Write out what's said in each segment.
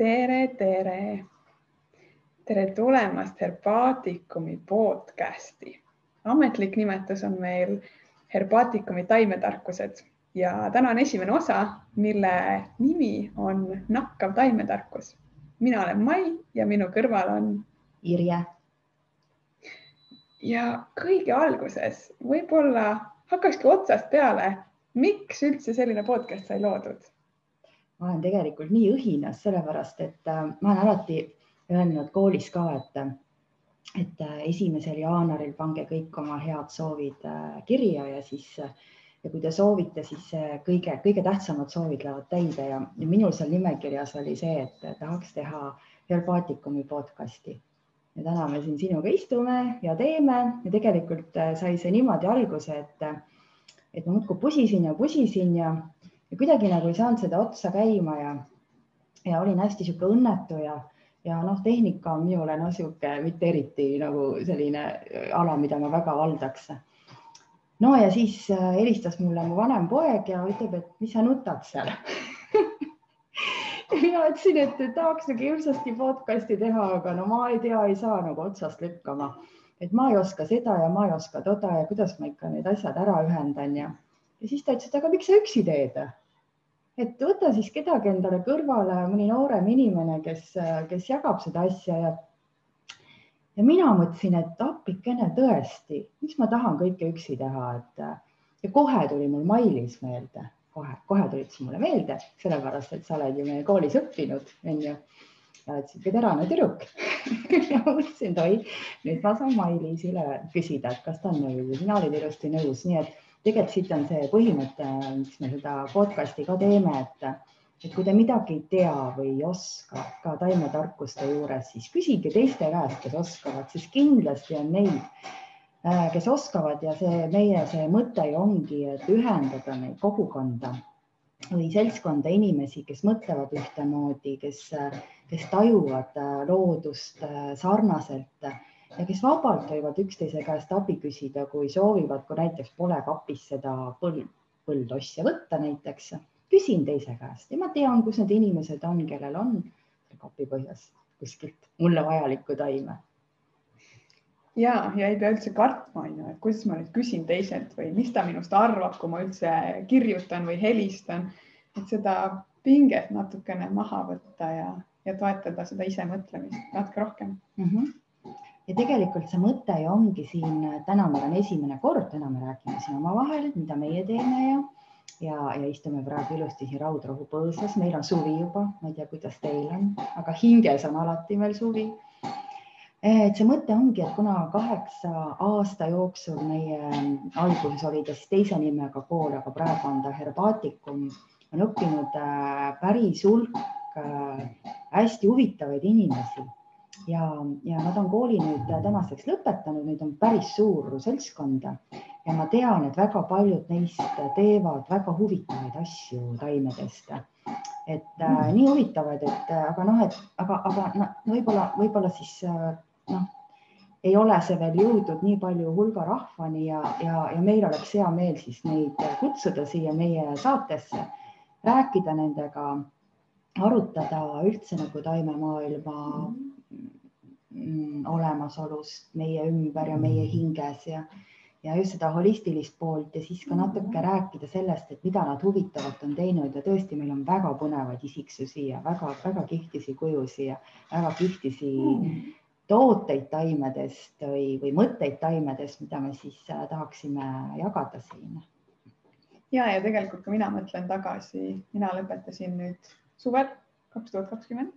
tere, tere. tere tulemast Herbaatikumi podcasti. ametlik nimetus on meil Herbaatikumi taimetarkused ja täna on esimene osa, mille nimi on nakkav taimetarkus. mina olen Mai ja minu kõrval on Irje. ja kõige alguses võib-olla hakkakski otsast peale, miks üldse selline podcast sai loodud? Ma olen tegelikult nii õhinas, sellepärast et äh, ma olen alati öelnud koolis ka, et, et äh, esimesel jaanuaril pange kõik oma head soovid äh, kirja ja siis ja kui te soovite, siis kõige, kõige tähtsamad soovid lähevad täide ja, ja minul seal nimekirjas oli see, et tahaks teha Herbaatikumi podcasti. ja täna me siin sinuga istume ja teeme ja tegelikult sai see niimoodi alguse, et, et ma muudkui pusisin ja pusisin ja ja kuidagi nagu ei saanud seda otsa käima ja, ja olin hästi sihuke õnnetu ja, ja noh, tehnika on minule noh, sihuke mitte eriti nagu selline ala, mida ma väga valdaks. no ja siis äh, helistas mulle mu vanem poeg ja ütleb, et mis sa nutad seal? Mina ütlesin, et tahaks nagu hirmsasti podcast'i teha, aga no ma ei tea, ei saa nagu otsast lükkama, et ma ei oska seda ja ma ei oska toda ja kuidas ma ikka need asjad ära ühendan ja, ja siis ta ütles, et aga miks sa üksi teed et võta siis kedagi endale kõrvale, mõni noorem inimene, kes, kes jagab seda asja ja ja mina mõtlesin, et appikene tõesti, miks ma tahan kõike üksi teha, et ja kohe tuli mul Mailis meelde, kohe, kohe tulid sa mulle meelde, sellepärast et sa oled ju meie koolis õppinud, onju. ja oled sihuke terane tüdruk ja mõtlesin, et oi, nüüd ma saan Mailisile küsida, et kas ta on nõus ja sina olid ilusti nõus, nii et tegelikult siit on see põhimõte, miks me seda podcast'i ka teeme, et, et kui te midagi ei tea või ei oska ka taimetarkuste juures, siis küsige teiste käest, kes oskavad, siis kindlasti on neid, äh, kes oskavad ja see meie see mõte ju ongi, et ühendada neid kogukonda või seltskonda inimesi, kes mõtlevad ühtemoodi, kes, kes tajuvad äh, loodust äh, sarnaselt ja kes vabalt võivad üksteise käest abi küsida, kui soovivad, kui näiteks pole kapis seda põld, põldosja võtta näiteks. küsin teise käest ja ma tean, kus need inimesed on, kellel on kapi põhjas kuskilt mulle vajalikku taime. ja, ja ei pea üldse kartma, on ju, et kuidas ma nüüd küsin teiselt või mis ta minust arvab, kui ma üldse kirjutan või helistan, et seda pinget natukene maha võtta ja, ja toetada seda isemõtlemist natuke rohkem mm. -hmm ja tegelikult see mõte ju ongi siin, täna meil on esimene kord, täna me räägime siin omavahel, mida meie teeme ja, ja, ja istume praegu ilusti siin raudrohu põõsas, meil on suvi juba, ma ei tea, kuidas teil on, aga hinges on alati meil suvi. et see mõte ongi, et kuna kaheksa aasta jooksul meie alguses oli ta siis teise nimega kool, aga praegu on ta Herbaatikum, on õppinud äh, päris hulk äh, hästi huvitavaid inimesi ja, ja nad on kooli nüüd tänaseks lõpetanud, nüüd on päris suur seltskond ja ma tean, et väga paljud neist teevad väga huvitavaid asju taimedest. et äh, mm. nii huvitavaid, et aga noh, et aga, aga no, võib-olla, võib-olla siis äh, noh, ei ole see veel jõudnud nii palju hulga rahvani ja, ja, ja meil oleks hea meel siis neid kutsuda siia meie saatesse, rääkida nendega, arutada üldse nagu taimemaailma mm Mm, olemasolust meie ümber ja meie hinges ja, ja just seda holistilist poolt ja siis ka natuke rääkida sellest, et mida nad huvitavalt on teinud ja tõesti, meil on väga põnevaid isiksusi ja väga-väga kihtisi kujusi ja väga kihtisi tooteid taimedest või, või mõtteid taimedest, mida me siis äh, tahaksime jagada siin. ja, ja tegelikult ka mina mõtlen tagasi, mina lõpetasin nüüd suvel kaks tuhat kakskümmend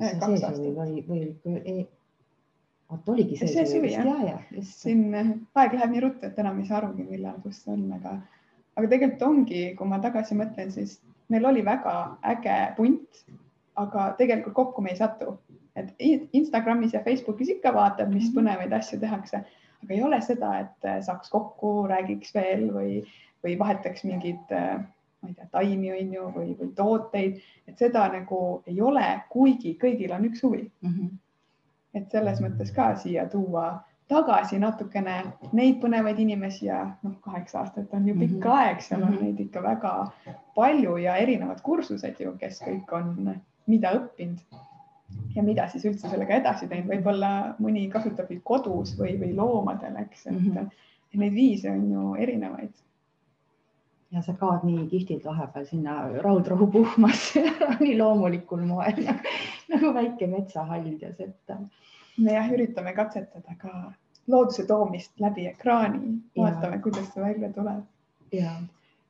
see see suvi või, või, või vot oligi see, see suvi jah. ja, ja, siin eh, aeg läheb nii ruttu, et enam ei saa arugi, millal, kus on, aga, aga tegelikult ongi, kui ma tagasi mõtlen, siis meil oli väga äge punt, aga tegelikult kokku me ei satu, et Instagramis ja Facebookis ikka vaatad, mis mhm. põnevaid asju tehakse, aga ei ole seda, et eh, saaks kokku, räägiks veel või, või vahetaks mingid äh, ma ei tea, taimi on ju või, või tooteid, et seda nagu ei ole, kuigi kõigil on üks huvi mm. -hmm. et selles mõttes ka siia tuua tagasi natukene neid põnevaid inimesi ja noh, kaheksa aastat on ju pikk mm -hmm. aeg, seal on -hmm. neid ikka väga palju ja erinevad kursused ju, kes kõik on mida õppinud ja mida siis üldse sellega edasi teinud, võib-olla mõni kasutab kodus või, või loomadel, eks, et mm -hmm. neid viise on ju erinevaid. Ja sa kaod nii kihvtilt vahepeal sinna raudrohu puhmasse nii loomulikul moel nagu väike metsahaldjas, et. me jah, üritame katsetada ka looduse toomist läbi ekraani, vaatame, kuidas see välja tuleb. ja,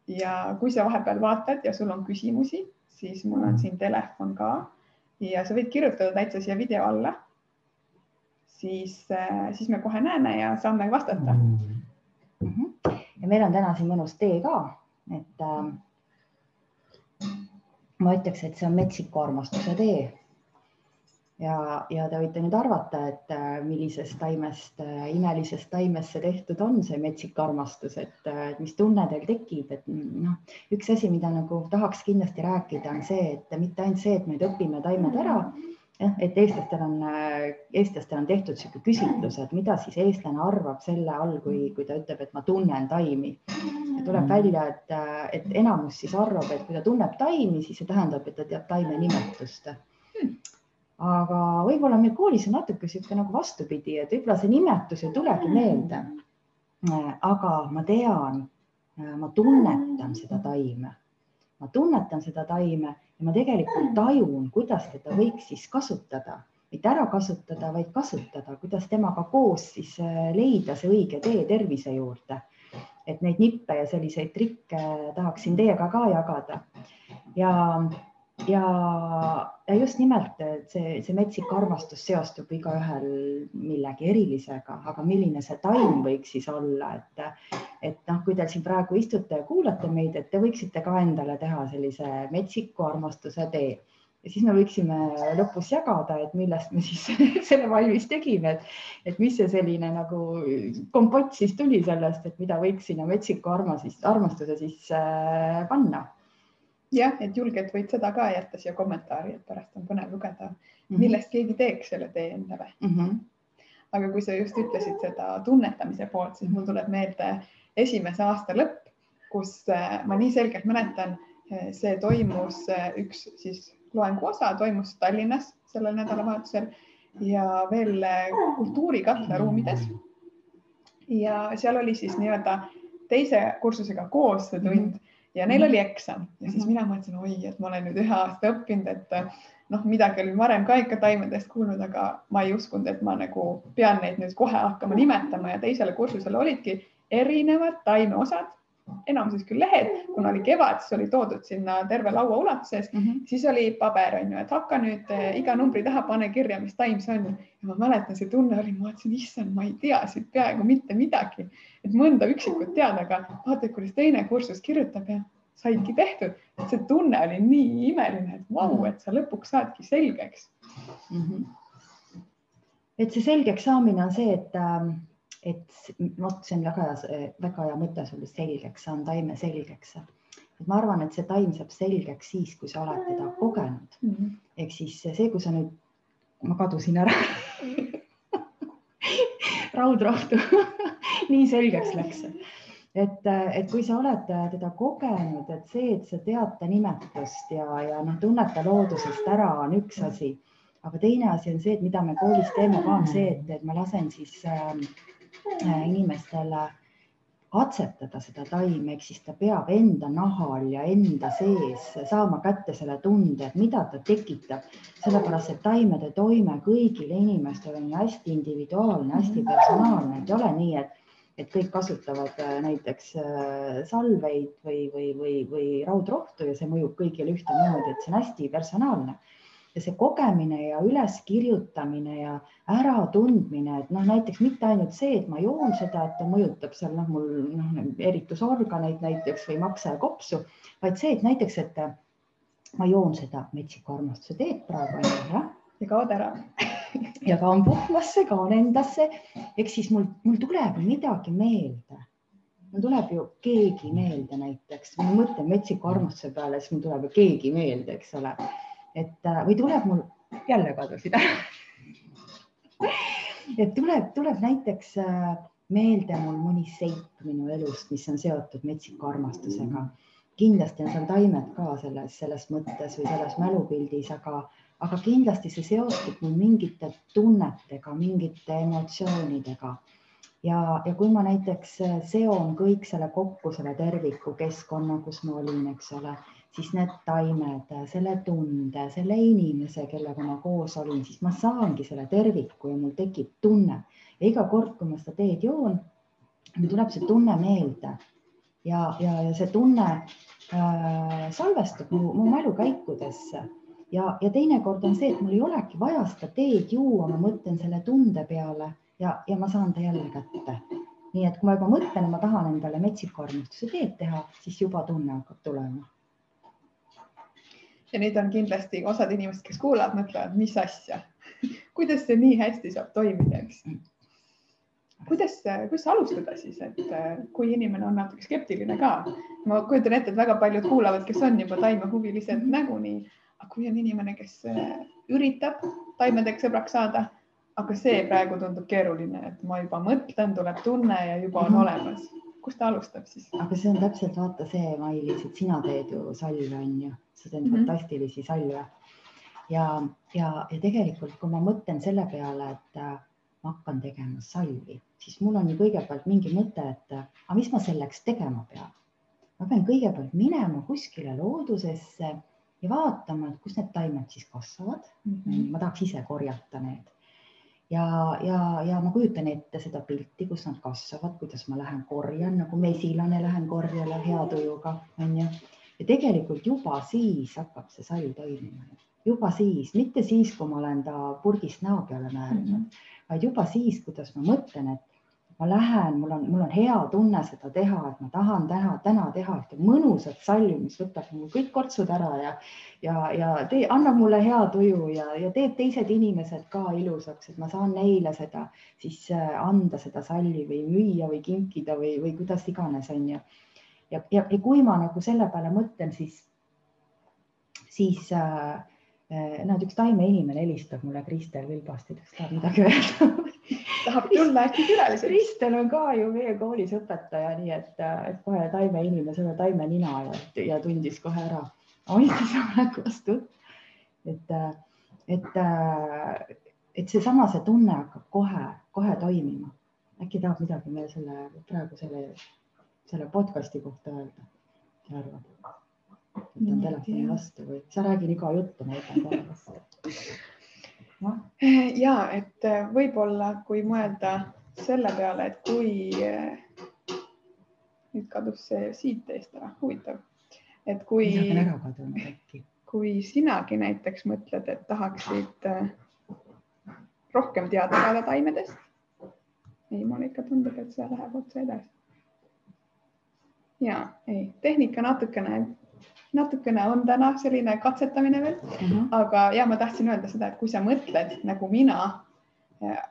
ja kui sa vahepeal vaatad ja sul on küsimusi, siis mul on siin telefon ka ja sa võid kirjutada täitsa siia video alla. siis, äh, siis me kohe näeme ja saame vastata mm. -hmm. ja meil on täna siin mõnus tee ka, et äh, ma ütleks, et see on metsiku armastuse tee. Ja, ja te võite nüüd arvata, et äh, millisest taimest, äh, imelisest taimest see tehtud on, see metsik armastus, et äh, mis tunne teil tekib, et mm, noh, üks asi, mida nagu tahaks kindlasti rääkida, on see, et mitte ainult see, et me nüüd õpime taimed ära, jah, et eestlastel on, eestlastel on tehtud niisugune küsitlus, et mida siis eestlane arvab selle all, kui, kui ta ütleb, et ma tunnen taimi. tuleb välja, et, et enamus siis arvab, et kui ta tunneb taimi, siis see tähendab, et ta teab taime nimetust aga võib-olla meil koolis on natuke niisugune nagu vastupidi, et võib-olla see nimetus ei tulegi meelde. aga ma tean, ma tunnetan seda taime, ma tunnetan seda taime ja ma tegelikult tajun, kuidas teda võiks siis kasutada, mitte ära kasutada, vaid kasutada, kuidas temaga koos siis äh, leida see õige tee tervise juurde. et neid nippe ja selliseid trikke tahaksin teiega ka jagada. Ja ja, ja just nimelt, see, see metsik armastus seostub igaühel millegi erilisega, aga milline see taim võiks siis olla, et, et noh, kui te siin praegu istute ja kuulate meid, et te võiksite ka endale teha sellise metsiku armastuse tee. Ja siis me võiksime lõpus jagada, et millest me siis selle valmis tegime, et, et mis see selline nagu kompott siis tuli sellest, et mida võiks sinna metsiku armastuse, armastuse siis äh, panna jah, et julgelt võid seda ka jätta siia kommentaari, et pärast on põnev lugeda mm, -hmm. millest keegi teeks selle tee endale mm. -hmm. aga kui sa just ütlesid seda tunnetamise poolt, siis mul tuleb meelde esimese aasta lõpp, kus äh, ma nii selgelt mäletan, äh, see toimus äh, üks siis loengu osa toimus Tallinnas sellel nädalavahetusel ja veel kultuurikatla ruumides. ja seal oli siis nii-öelda teise kursusega koos see tund mm. -hmm ja neil oli eksam. Ja siis mhm. mina mõtlesin, oi, et ma olen nüüd ühe aasta õppinud, et noh, midagi olin varem ka ikka taimedest kuulnud, aga ma ei uskunud, et ma nagu pean neid nüüd kohe hakkama nimetama. Ja teisele kursusele olidki erinevad taimeosad enamuses küll lehed, kuna oli kevad, siis oli toodud sinna terve laua ulatuses mm, -hmm. siis oli paber on ju, et hakka nüüd eh, iga numbri taha, pane kirja, mis taim see on. ja ma mäletan, see tunne oli, ma mõtlesin, issand, ma ei tea siit peaaegu mitte midagi, et mõnda üksikut tead, aga vaata, kuidas teine kursus kirjutab ja saidki tehtud, see tunne oli nii imeline, et vau wow,, et sa lõpuks saadki selgeks mm. -hmm. et see selgeks saamine on see, et äh et vot see on väga hea, väga hea mõte sulle selgeks saanud, taime selgeks. et ma arvan, et see taim saab selgeks siis, kui sa oled teda kogenud mm -hmm.. ehk siis see, kui sa nüüd, ma kadusin ära raudrohtu nii selgeks läks et, et kui sa oled teda kogenud, et see, et sa tead ta nimetust ja, ja noh, tunned ta loodusest ära, on üks asi. aga teine asi on see, et mida me koolis teeme ka, on see, et, et ma lasen siis Äh, inimestele katsetada seda taime, ehk siis ta peab enda nahal ja enda sees saama kätte selle tunde, et mida ta tekitab, sellepärast et taimede toime kõigile inimestele on hästi individuaalne, hästi personaalne, ei ole nii, et et kõik kasutavad äh, näiteks äh, salveid või, või, või, või raudrohtu ja see mõjub kõigile ühtemoodi, et see on hästi personaalne ja see kogemine ja üleskirjutamine ja äratundmine, et noh, näiteks mitte ainult see, et ma joon seda, et ta mõjutab seal noh, mul noh, eritusorganeid näiteks või maksa ja kopsu, vaid see, et näiteks, et ma joon seda metsiku armastuse teed praegu jah. ja kaod ära. Ja kaon puhmasse, kaon endasse, eks siis mul, mul tuleb midagi meelde. Mul tuleb ju keegi meelde näiteks, ma mõtlen metsiku armastuse peale, siis mul tuleb ju keegi meelde, eks ole et äh, või tuleb mul, jälle kadusid ära et tuleb, tuleb näiteks äh, meelde mul mõni seik minu elust, mis on seotud metsiku armastusega. kindlasti on seal taimed ka selles, selles mõttes või selles mälupildis, aga, aga kindlasti see seostub mul mingite tunnetega, mingite emotsioonidega ja, ja kui ma näiteks seon kõik selle kokku, selle terviku keskkonna, kus ma olin, eks ole, siis need taimed, selle tunde, selle inimese, kellega ma koos olin, siis ma saangi selle terviku ja mul tekib tunne ja iga kord, kui ma seda teed joon, mul tuleb see tunne meelde ja, ja, ja see tunne äh, salvestub mu, mu mälukäikudesse ja, ja teinekord on see, et mul ei olegi vaja seda teed juua, ma mõtlen selle tunde peale ja, ja ma saan ta jälle kätte. nii et kui ma juba mõtlen, ma tahan endale metsiku armastuse teed teha, siis juba tunne hakkab tulema. Ja nüüd on kindlasti osad inimesed, kes kuulavad, mõtlevad, mis asja kuidas see nii hästi saab toimida, eks kuidas, kuidas alustada siis, et kui inimene on natuke skeptiline ka, ma kujutan ette, et väga paljud kuulavad, kes on juba taimehuvilised nagunii, aga kui on inimene, kes üritab taimedega sõbraks saada aga see praegu tundub keeruline, et ma juba mõtlen, tuleb tunne ja juba on -hmm. olemas. Kust ta alustab siis? aga see on täpselt vaata see, Mailis, et sina teed ju salve, on ju, sa teed mm -hmm. fantastilisi salve. ja, ja, ja tegelikult, kui ma mõtlen selle peale, et äh, ma hakkan tegema salvi, siis mul on ju kõigepealt mingi mõte, et äh, aga mis ma selleks tegema pean. ma pean kõigepealt minema kuskile loodusesse ja vaatama, et kus need taimed siis kasvavad mm. -hmm. ma tahaks ise korjata need ja, ja, ja ma kujutan ette seda pilti, kus nad kasvavad, kuidas ma lähen korjan nagu mesilane, lähen korjale hea tujuga, onju. ja tegelikult juba siis hakkab see salv toimima, juba siis, mitte siis, kui ma olen ta purgist näo peale määrinud mm, -hmm. vaid juba siis, kuidas ma mõtlen, et ma lähen, mul on, mul on hea tunne seda teha, et ma tahan teha, täna teha ühte mõnusat salli, mis võtab mul kõik kortsud ära ja, ja, ja tee, annab mulle hea tuju ja, ja teeb teised inimesed ka ilusaks, et ma saan neile seda siis äh, anda seda salli või müüa või kinkida või, või kuidas iganes, on ju. ja, ja, ja kui ma nagu selle peale mõtlen, siis, siis äh, äh näed, üks taimeinimene helistab mulle, Kristel Vilbastidest, tahab midagi öelda tahab tulla äkki külaliseks. Kristel on ka ju meie koolis õpetaja, nii et, et kohe taimeinimesele taime nina ja, ja tundis kohe ära, hoidis olekust jutt. et, et, et seesama, see tunne hakkab kohe, kohe toimima. äkki tahab midagi meil selle praegu selle, selle podcast'i kohta öelda, mis sa arvad? võtan telefoni vastu või sa räägi nii kaua juttu, ma võtan kohe vastu no.. ja et äh, võib-olla, kui mõelda selle peale, et kui äh, nüüd kadus see siit eest ära, huvitav, et kui. kui sinagi näiteks mõtled, et tahaksid äh, rohkem teada saada taimedest. ei, mulle ikka tundub, et see läheb otse edasi. ja ei, tehnika natukene natukene on täna selline katsetamine veel mm, -hmm. aga ja ma tahtsin öelda seda, et kui sa mõtled nagu mina,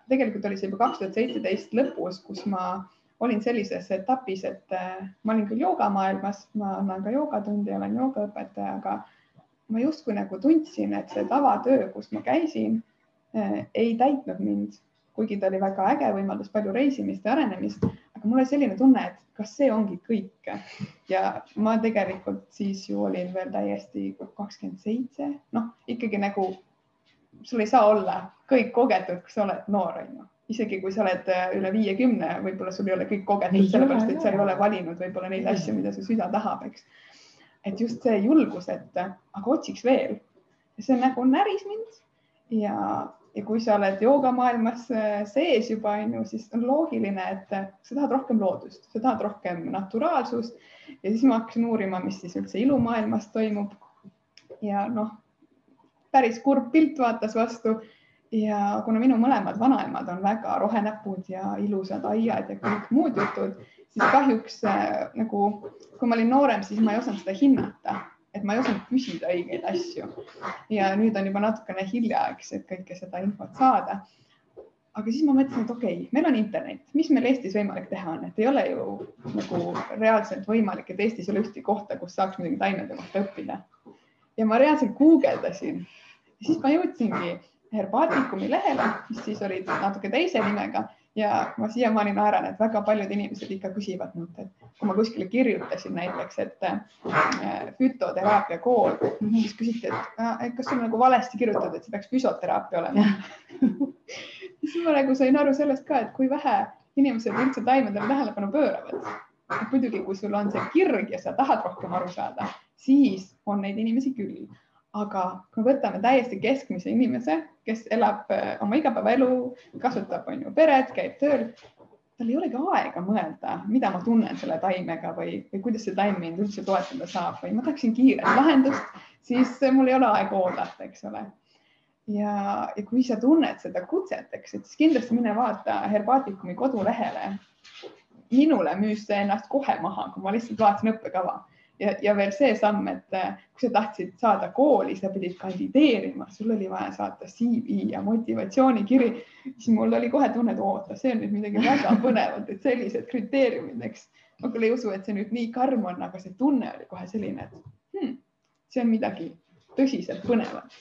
tegelikult oli see juba kaks tuhat seitseteist lõpus, kus ma olin sellises etapis, et äh, ma olin küll joogamaailmas, ma annan ka joogatunde ja olen joogaõpetaja, aga ma justkui nagu tundsin, et see tavatöö, kus ma käisin, äh, ei täitnud mind, kuigi ta oli väga äge, võimaldas palju reisimist ja arenemist, aga mul oli selline tunne, et kas see ongi kõik ja ma tegelikult siis ju olin veel täiesti kakskümmend seitse, noh ikkagi nagu sul ei saa olla kõik kogetud, kui sa oled noor, on ju. isegi kui sa oled äh, üle viiekümne, võib-olla sul ei ole kõik kogetud, sellepärast et sa ei ole valinud võib-olla neid asju, mida su süda tahab, eks. et just see julgus, et aga otsiks veel. see nagu näris mind ja ja kui sa oled joogamaailmas äh, sees juba on ju, siis on loogiline, et äh, sa tahad rohkem loodust, sa tahad rohkem naturaalsust. Ja siis ma hakkasin uurima, mis siis üldse ilumaailmas toimub. ja noh, päris kurb pilt vaatas vastu. Ja kuna minu mõlemad vanaemad on väga rohenäpud ja ilusad aiad ja kõik muud jutud, siis kahjuks äh, nagu, kui ma olin noorem, siis ma ei osanud seda hinnata et ma ei osanud küsida õigeid asju. ja nüüd on juba natukene hilja, eks, et kõike seda infot saada. aga siis ma mõtlesin, et okei okay,, meil on internet, mis meil Eestis võimalik teha on, et ei ole ju nagu reaalselt võimalik, et Eestis ei ole ühtegi kohta, kus saaks midagi taimede kohta õppida. ja ma reaalselt guugeldasin, siis ma jõudsingi Herbaatikumi lehele, mis siis olid natuke teise nimega ja ma siiamaani naeran, et väga paljud inimesed ikka küsivad minult, et kui ma kuskile kirjutasin näiteks, et äh, fütoteraapia kool, siis küsiti, et kas sul nagu valesti kirjutatud, et see peaks füsioteraapia olema siis ma nagu sain aru sellest ka, et kui vähe inimesed üldse taimedele tähelepanu pööravad. muidugi, kui sul on see kirg ja sa tahad rohkem aru saada, siis on neid inimesi küll aga kui me võtame täiesti keskmise inimese, kes elab äh, oma igapäevaelu, kasvatab, on ju, peret, käib tööl, tal ei olegi aega mõelda, mida ma tunnen selle taimega või, või kuidas see taim mind üldse toetada saab või ma tahaksin kiiret lahendust, siis mul ei ole aega oodata, eks ole. ja, ja kui sa tunned seda kutset, eks, et siis kindlasti mine vaata Herbaatikumi kodulehele. minule müüs see ennast kohe maha, kui ma lihtsalt vaatasin õppekava ja, ja veel see samm, et äh, kui sa tahtsid saada kooli, sa pidid kandideerima, sul oli vaja saata CV ja motivatsioonikiri, siis mul oli kohe tunne, et oota, see on nüüd midagi väga põnevat, et sellised kriteeriumid, eks. ma küll ei usu, et see nüüd nii karm on, aga see tunne oli kohe selline, et hmm, see on midagi tõsiselt põnevat.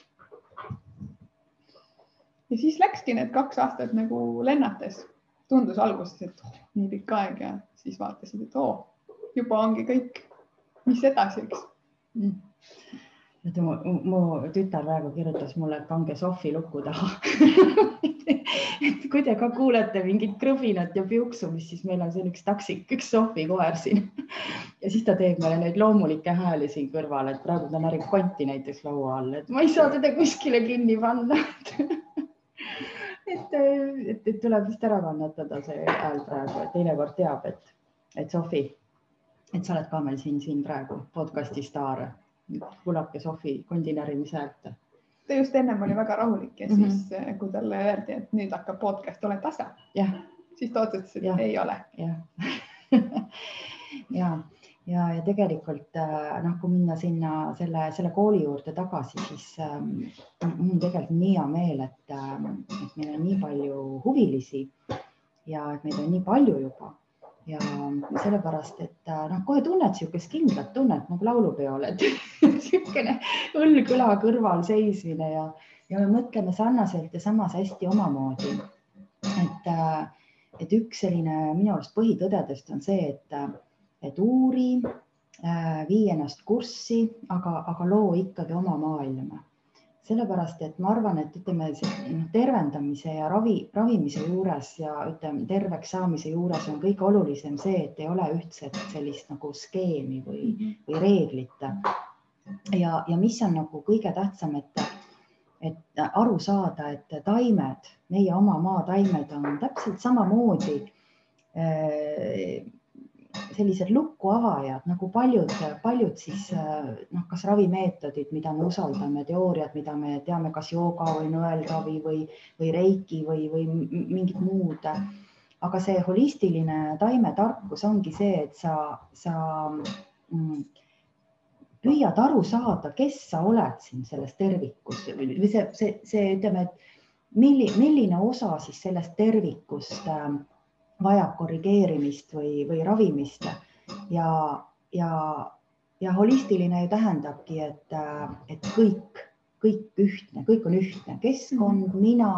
ja siis läkski need kaks aastat nagu lennates, tundus alguses, et oh, nii pikk aeg ja siis vaatasid, et oo oh,, juba ongi kõik mis edasi, eks mm.? et mu, mu tütar praegu kirjutas mulle, et pange Sofi luku taha et kui te ka kuulete mingit krõbinat ja piuksumist, siis meil on siin üks taksik, üks Sofi koer siin ja siis ta teeb meile neid loomulikke hääli siin kõrval, et praegu ta närib konti näiteks laua all, et ma ei saa teda kuskile kinni panna et, et, et tuleb vist ära kannatada see hääl praegu, et teinekord teab, et, et Sofi et sa oled ka meil siin, siin praegu podcast'i staar, kulake Sofi kondinärimise häält. ta just ennem oli väga rahulik ja mm -hmm. siis, eh, kui talle öeldi, et nüüd hakkab podcast, oled tasa. siis ta otsustas, et ja. ei ole. jah ja, ja, ja tegelikult eh, noh, kui minna sinna selle, selle kooli juurde tagasi, siis ähm, mul on tegelikult nii hea meel, et, et meil on nii palju huvilisi ja et meid on nii palju juba ja sellepärast, et äh, noh, kohe tunned niisugust kindlat tunnet nagu laulupeol, et niisugune õlg õla kõrval seismine ja, ja me mõtleme sarnaselt ja samas hästi omamoodi. et, äh, et üks selline minu arust põhitõdedest on see, et, et uuri, äh, vii ennast kurssi, aga, aga loo ikkagi oma maailma sellepärast, et ma arvan, et ütleme noh, tervendamise ja ravi, ravimise juures ja ütleme, terveks saamise juures on kõige olulisem see, et ei ole ühtset sellist nagu skeemi või, või reeglit. ja, ja mis on nagu kõige tähtsam, et, et aru saada, et taimed, meie oma maataimed on täpselt samamoodi äh, sellised lukkuavajad nagu paljud, paljud siis noh, kas ravimeetodid, mida me usaldame, teooriad, mida me teame, kas jooga või nõelravi või, või reiki või, või mingid muud. aga see holistiline taimetarkus ongi see, et sa, sa mm, püüad aru saada, kes sa oled siin selles tervikus või see, see, see ütleme, et milli, milline osa siis sellest tervikust äh, vajab korrigeerimist või, või ravimist. Ja, ja, ja holistiline ju tähendabki, et, et kõik, kõik ühtne, kõik on ühtne, keskkond, mhm. mina,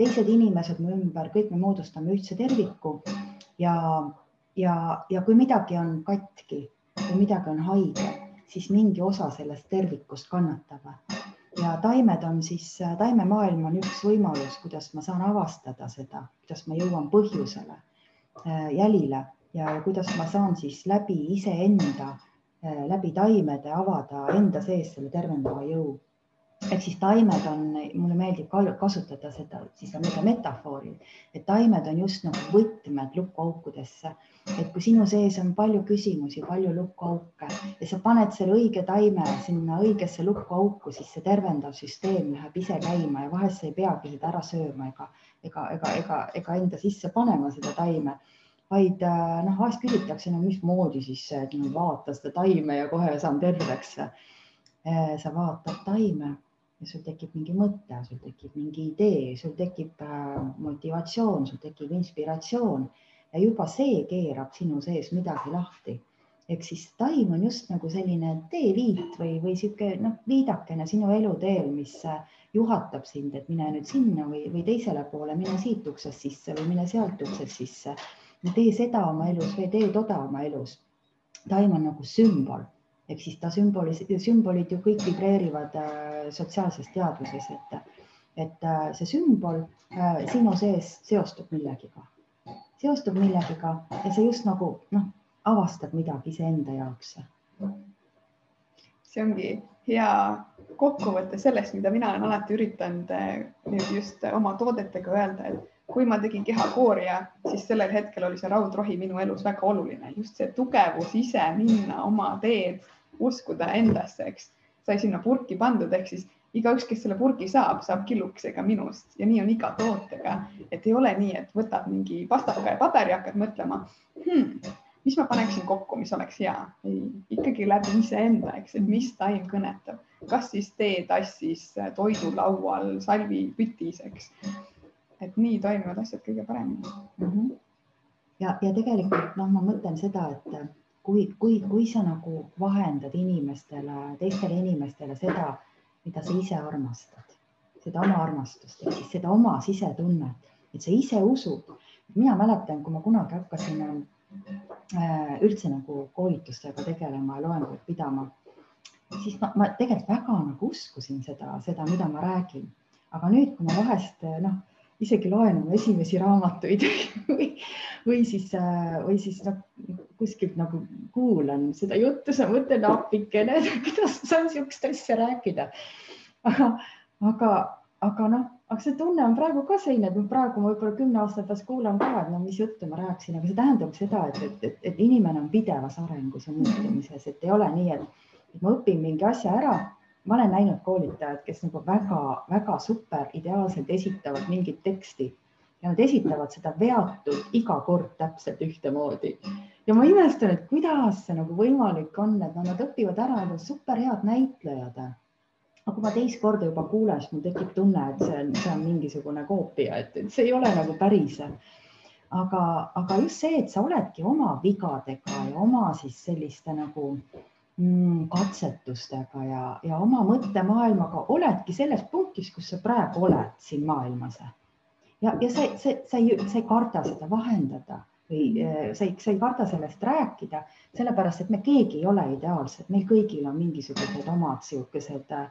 teised inimesed mu ümber, kõik me moodustame ühtse terviku. Ja, ja, ja kui midagi on katki, kui midagi on haige, siis mingi osa sellest tervikust kannatab ja taimed on siis, taimemaailm on üks võimalus, kuidas ma saan avastada seda, kuidas ma jõuan põhjusele, äh, jälile ja kuidas ma saan siis läbi iseenda, äh, läbi taimede avada enda sees selle tervendava jõu ehk siis taimed on, mulle meeldib kasutada seda siis nii-öelda metafoori, et taimed on just nagu võtmed lukkuaukudesse. et kui sinu sees on palju küsimusi, palju lukkuauke ja sa paned selle õige taime sinna õigesse lukkuauku, siis see tervendav süsteem läheb ise käima ja vahest sa ei peagi seda ära sööma ega, ega, ega, ega, ega enda sisse panema seda taime vaid äh, noh, vahest küsitakse, no mismoodi siis no, vaata seda taime ja kohe saan terveks. Äh, sa vaatad taime ja sul tekib mingi mõte, sul tekib mingi idee, sul tekib äh, motivatsioon, sul tekib inspiratsioon ja juba see keerab sinu sees midagi lahti. ehk siis taim on just nagu selline teeviit või, või sihuke noh, viidakene sinu eluteel, mis, juhatab sind, et mine nüüd sinna või, või teisele poole, mine siit uksest sisse või mine sealt uksest sisse. tee seda oma elus või tee toda oma elus. taim on nagu sümbol, ehk siis ta sümboli, sümbolid ju kõik vibreerivad äh, sotsiaalses teadvuses, et, et äh, see sümbol äh, sinu sees seostub millegiga, seostub millegiga ja see just nagu noh, avastad midagi iseenda jaoks. See ongi hea kokkuvõte sellest, mida mina olen alati üritanud nüüd just oma toodetega öelda, et kui ma tegin kehakooria, siis sellel hetkel oli see raudrohi minu elus väga oluline, just see tugevus ise minna oma teed, uskuda endasse, eks sai sinna purki pandud, ehk siis igaüks, kes selle purgi saab, saab killukesega minust ja nii on iga tootega, et ei ole nii, et võtad mingi pastaka ja paberi, hakkad mõtlema hmm, mis ma paneksin kokku, mis oleks hea? ei, ikkagi läbi iseenda, eks, et mis taim kõnetab, kas siis teetassis, toidulaual, salvipütis, eks. et nii toimivad asjad kõige paremini mm. -hmm. ja, ja tegelikult noh, ma mõtlen seda, et kui, kui, kui sa nagu vahendad inimestele, teistele inimestele seda, mida sa ise armastad, seda oma armastust ehk siis seda oma sisetunnet, et sa ise usud. mina mäletan, kui ma kunagi hakkasin Äh, üldse nagu koolitustega tegelema ja loenguid pidama, siis ma, ma tegelikult väga nagu uskusin seda, seda, mida ma räägin. aga nüüd, kui ma vahest noh, isegi loen oma esimesi raamatuid või, või siis, äh, või siis noh, kuskilt nagu kuulan seda juttu, siis ma mõtlen appikene, kuidas saan niisugust asja rääkida. aga, aga, aga noh aga see tunne on praegu ka selline, et ma praegu võib-olla kümne aasta pärast kuulan ka, et no mis juttu ma rääkisin, aga see tähendab seda, et, et, et, et inimene on pidevas arengus ja muutumises, et ei ole nii, et, ma õpin mingi asja ära. ma olen näinud koolitajaid, kes nagu väga-väga super ideaalselt esitavad mingit teksti ja nad esitavad seda veatult iga kord täpselt ühtemoodi. ja ma imestan, et kuidas see nagu võimalik on, et no, nad õpivad ära, nad on super head näitlejad aga kui ma teist korda juba kuulen, siis mul tekib tunne, et see on, see on mingisugune koopia, et see ei ole nagu päris. aga, aga just see, et sa oledki oma vigadega ja oma siis selliste nagu mm, katsetustega ja, ja oma mõttemaailmaga oledki selles punktis, kus sa praegu oled siin maailmas. Ja, ja sa, sa, sa ei, sa ei karda seda vahendada või eh, sa ei, sa ei karda sellest rääkida, sellepärast et me keegi ei ole ideaalsed, meil kõigil on mingisugused omad siukesed äh,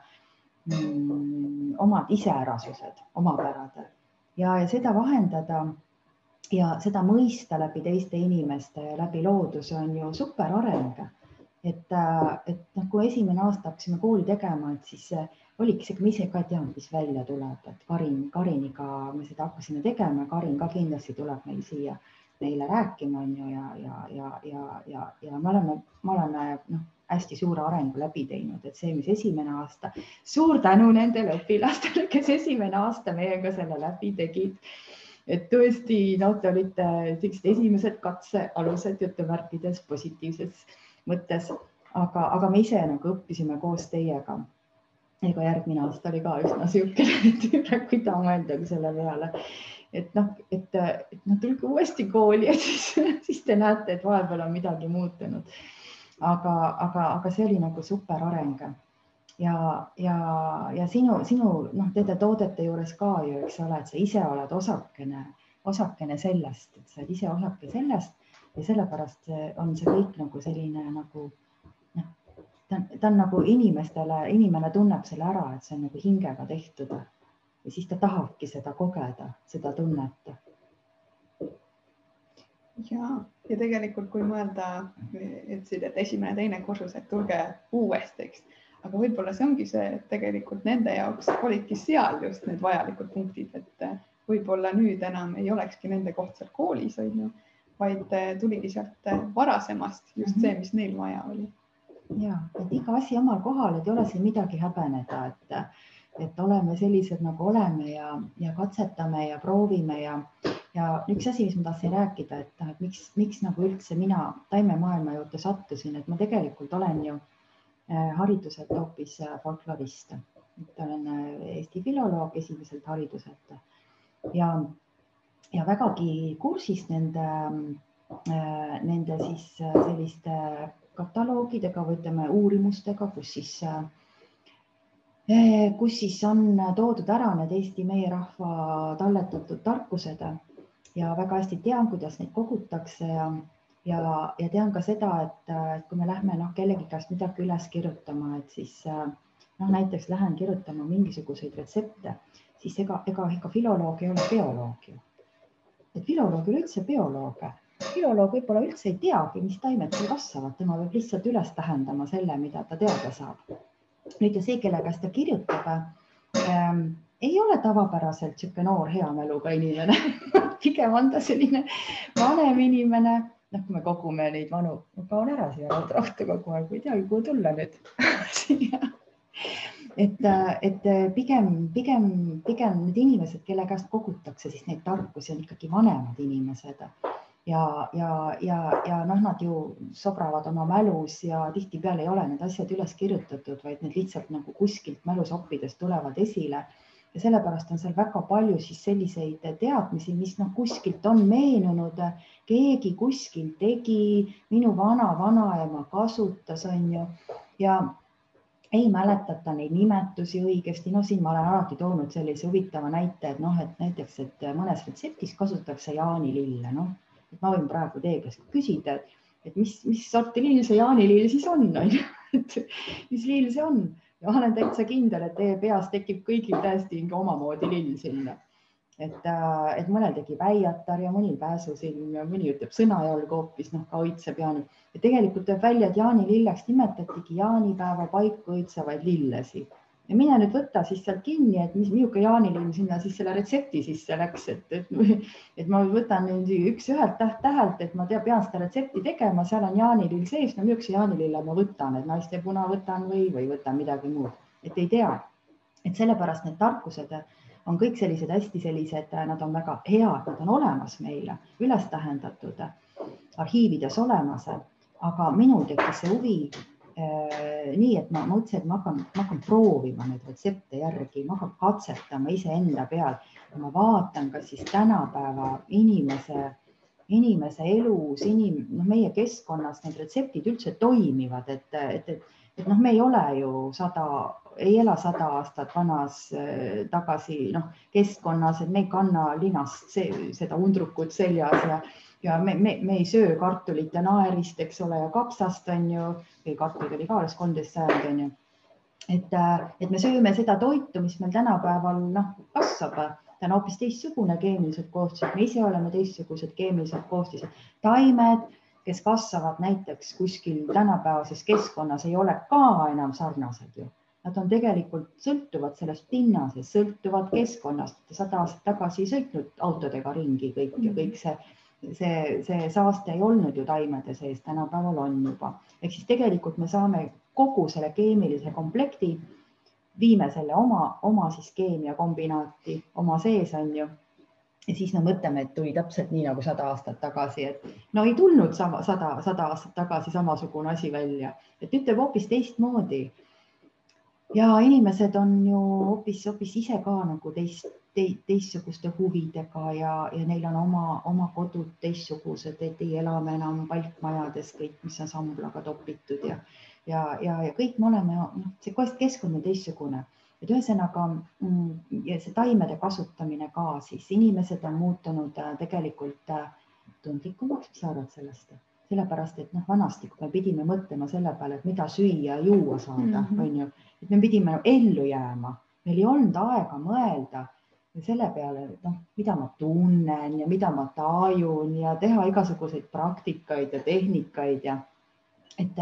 mm, omad iseärasused, omapärad ja, ja seda vahendada ja seda mõista läbi teiste inimeste läbi looduse on ju super areng. et, et noh, kui esimene aasta hakkasime kooli tegema, et siis oligi see, ma ise ka ei teadnud, mis välja tuleb, et Karin, Kariniga me seda hakkasime tegema, Karin ka kindlasti tuleb meil siia meile rääkima, on ju, ja, ja, ja, ja, ja, ja me oleme, me oleme noh hästi suure arengu läbi teinud, et see, mis esimene aasta, suur tänu nendele õpilastele, kes esimene aasta meiega selle läbi tegid. et tõesti, noh, te olite sellised esimesed katsealused jutumärkides positiivses mõttes, aga, aga me ise nagu õppisime koos teiega ega järgmine aasta oli ka üsna niisugune, et mida mõeldagi selle peale, et noh, et, et noh, tulge uuesti kooli ja siis, siis te näete, et vahepeal on midagi muutunud. Aga, aga, aga see oli nagu super areng. ja, ja, ja sinu, sinu noh, nende toodete juures ka ju, eks ole, et sa ise oled osakene, osakene sellest, et sa oled ise osake sellest. Ja sellepärast on see kõik nagu selline nagu ta, ta on nagu inimestele, inimene tunneb selle ära, et see on nagu hingega tehtud. Ja siis ta tahabki seda kogeda, seda tunnet ja, ja tegelikult, kui mõelda, ütlesid, et esimene, teine kursus, et tulge uuesti, eks, aga võib-olla see ongi see, et tegelikult nende jaoks olidki seal just need vajalikud punktid, et võib-olla nüüd enam ei olekski nende koht seal koolis, on ju, vaid tuligi sealt varasemast just see, mis neil vaja oli. Ja, et iga asi omal kohal, et ei ole siin midagi häbeneda, et et oleme sellised, nagu oleme ja, ja katsetame ja proovime ja ja üks asi, mis ma tahtsin rääkida, et et miks, miks nagu üldse mina taimemaailma juurde sattusin, et ma tegelikult olen ju äh, hariduselt hoopis äh, folklorist. olen äh, Eesti filoloog esimeselt hariduselt ja, ja vägagi kursis nende, nende siis selliste kataloogidega või ütleme uurimustega, kus siis eh, kus siis on toodud ära need Eesti meie rahva talletatud tarkused ja väga hästi tean, kuidas neid kogutakse ja, ja, ja tean ka seda, et, kui me lähme noh, kellegi käest midagi üles kirjutama, et siis noh, näiteks lähen kirjutama mingisuguseid retsepte, siis ega, ega ikka filoloog ei ole bioloog ju. et filoloog ei ole üldse bioloog filoloog võib-olla üldse ei teagi, mis taimed seal kasvavad, tema peab lihtsalt üles tähendama selle, mida ta teada saab. nüüd ja see, kelle käest ta kirjutab ähm,, ei ole tavapäraselt niisugune noor hea mäluga inimene. Pigem on ta selline vanem inimene, noh, kui me kogume neid vanu, ma kaon ära siia raudrahtu kogu aeg, ei teagi, kuhu tulla nüüd siia. Et, et pigem, pigem, pigem need inimesed, kelle käest kogutakse siis neid tarkusi, on ikkagi vanemad inimesed ja, ja, ja, ja noh, nad ju sobravad oma mälus ja tihtipeale ei ole need asjad üles kirjutatud, vaid need lihtsalt nagu kuskilt mälusoppidest tulevad esile. ja sellepärast on seal väga palju siis selliseid teadmisi, mis noh, kuskilt on meenunud, keegi kuskil tegi, minu vana-vanaema kasutas, on ju, ja ei mäletata neid nimetusi õigesti, no siin ma olen alati toonud sellise huvitava näite, et noh, et näiteks, et mõnes retseptis kasutatakse jaanilille, noh et ma võin praegu teie käest küsida, et mis, mis sorti lill see jaanilill siis on, on ju, et mis lill see on? Ja ma olen täitsa kindel, et teie peas tekib kõigil täiesti mingi omamoodi lill sinna. et, äh, et mõnel tekib äiatar ja mõnil pääsusilm ja mõni ütleb sõnajalg hoopis noh, ka õitseb jaani ja tegelikult tuleb välja, et jaanililleks nimetatigi jaanipäeva paiku õitsevaid lillesi ja mine nüüd võta siis sealt kinni, et mis, milline jaanilimm sinna siis selle retsepti sisse läks, et, et, et ma võtan nüüd üks-ühelt täht-tähelt, et ma tea, pean seda retsepti tegema, seal on jaanilill sees, no milline jaanilille ma võtan, et naistepuna võtan või, või võtan midagi muud, et ei tea. et sellepärast need tarkused on kõik sellised hästi sellised, nad on väga head, nad on olemas meile, üles tähendatud, arhiivides olemas, aga minul tekkis see huvi nii et ma mõtlesin, et ma hakkan, ma hakkan proovima neid retsepte järgi, ma hakkan katsetama iseenda peal. Ma vaatan, kas siis tänapäeva inimese, inimese elus, inim-, noh, meie keskkonnas need retseptid üldse toimivad, et, et, et, et noh, me ei ole ju sada, ei ela sada aastat vanas äh, tagasi noh, keskkonnas, et me ei kanna linast see, seda undrukut seljas ja ja me, me, me ei söö kartulit ja naerist, eks ole, ja kapsast on ju, või kartulid oli ka alles kolmteist sajand on ju. et, äh, et me sööme seda toitu, mis meil tänapäeval noh, kasvab, ta on hoopis teistsugune keemilised koostised, me ise oleme teistsugused keemilised koostised. taimed, kes kasvavad näiteks kuskil tänapäevases keskkonnas, ei ole ka enam sarnased ju Nad on tegelikult, sõltuvad sellest pinnasest, sõltuvad keskkonnast. sada aastat tagasi ei sõitnud autodega ringi kõik ja kõik see see, see saaste ei olnud ju taimede sees, tänapäeval on juba. ehk siis tegelikult me saame kogu selle keemilise komplekti, viime selle oma, oma siis keemiakombinaati oma sees on ju. ja siis me mõtleme, et tuli täpselt nii nagu sada aastat tagasi, et no ei tulnud sama sada, sada aastat tagasi samasugune asi välja, et ütleb hoopis teistmoodi ja inimesed on ju hoopis, hoopis ise ka nagu teist te, teistsuguste huvidega ja, ja neil on oma, oma kodud teistsugused, et ei ela me enam palkmajades kõik, mis on samblaga topitud ja, ja, ja, ja kõik me oleme, noh, see keskkond on teistsugune, et ühesõnaga mm, ja see taimede kasutamine ka siis, inimesed on muutunud äh, tegelikult äh, tundlikumaks, mis sa arvad sellest? sellepärast, et noh, vanasti, kui me pidime mõtlema selle peale, et mida süüa, juua saada, mhm. on ju, et me pidime ellu jääma, meil ei olnud aega mõelda selle peale, et noh, mida ma tunnen ja mida ma tajun ja teha igasuguseid praktikaid ja tehnikaid ja et,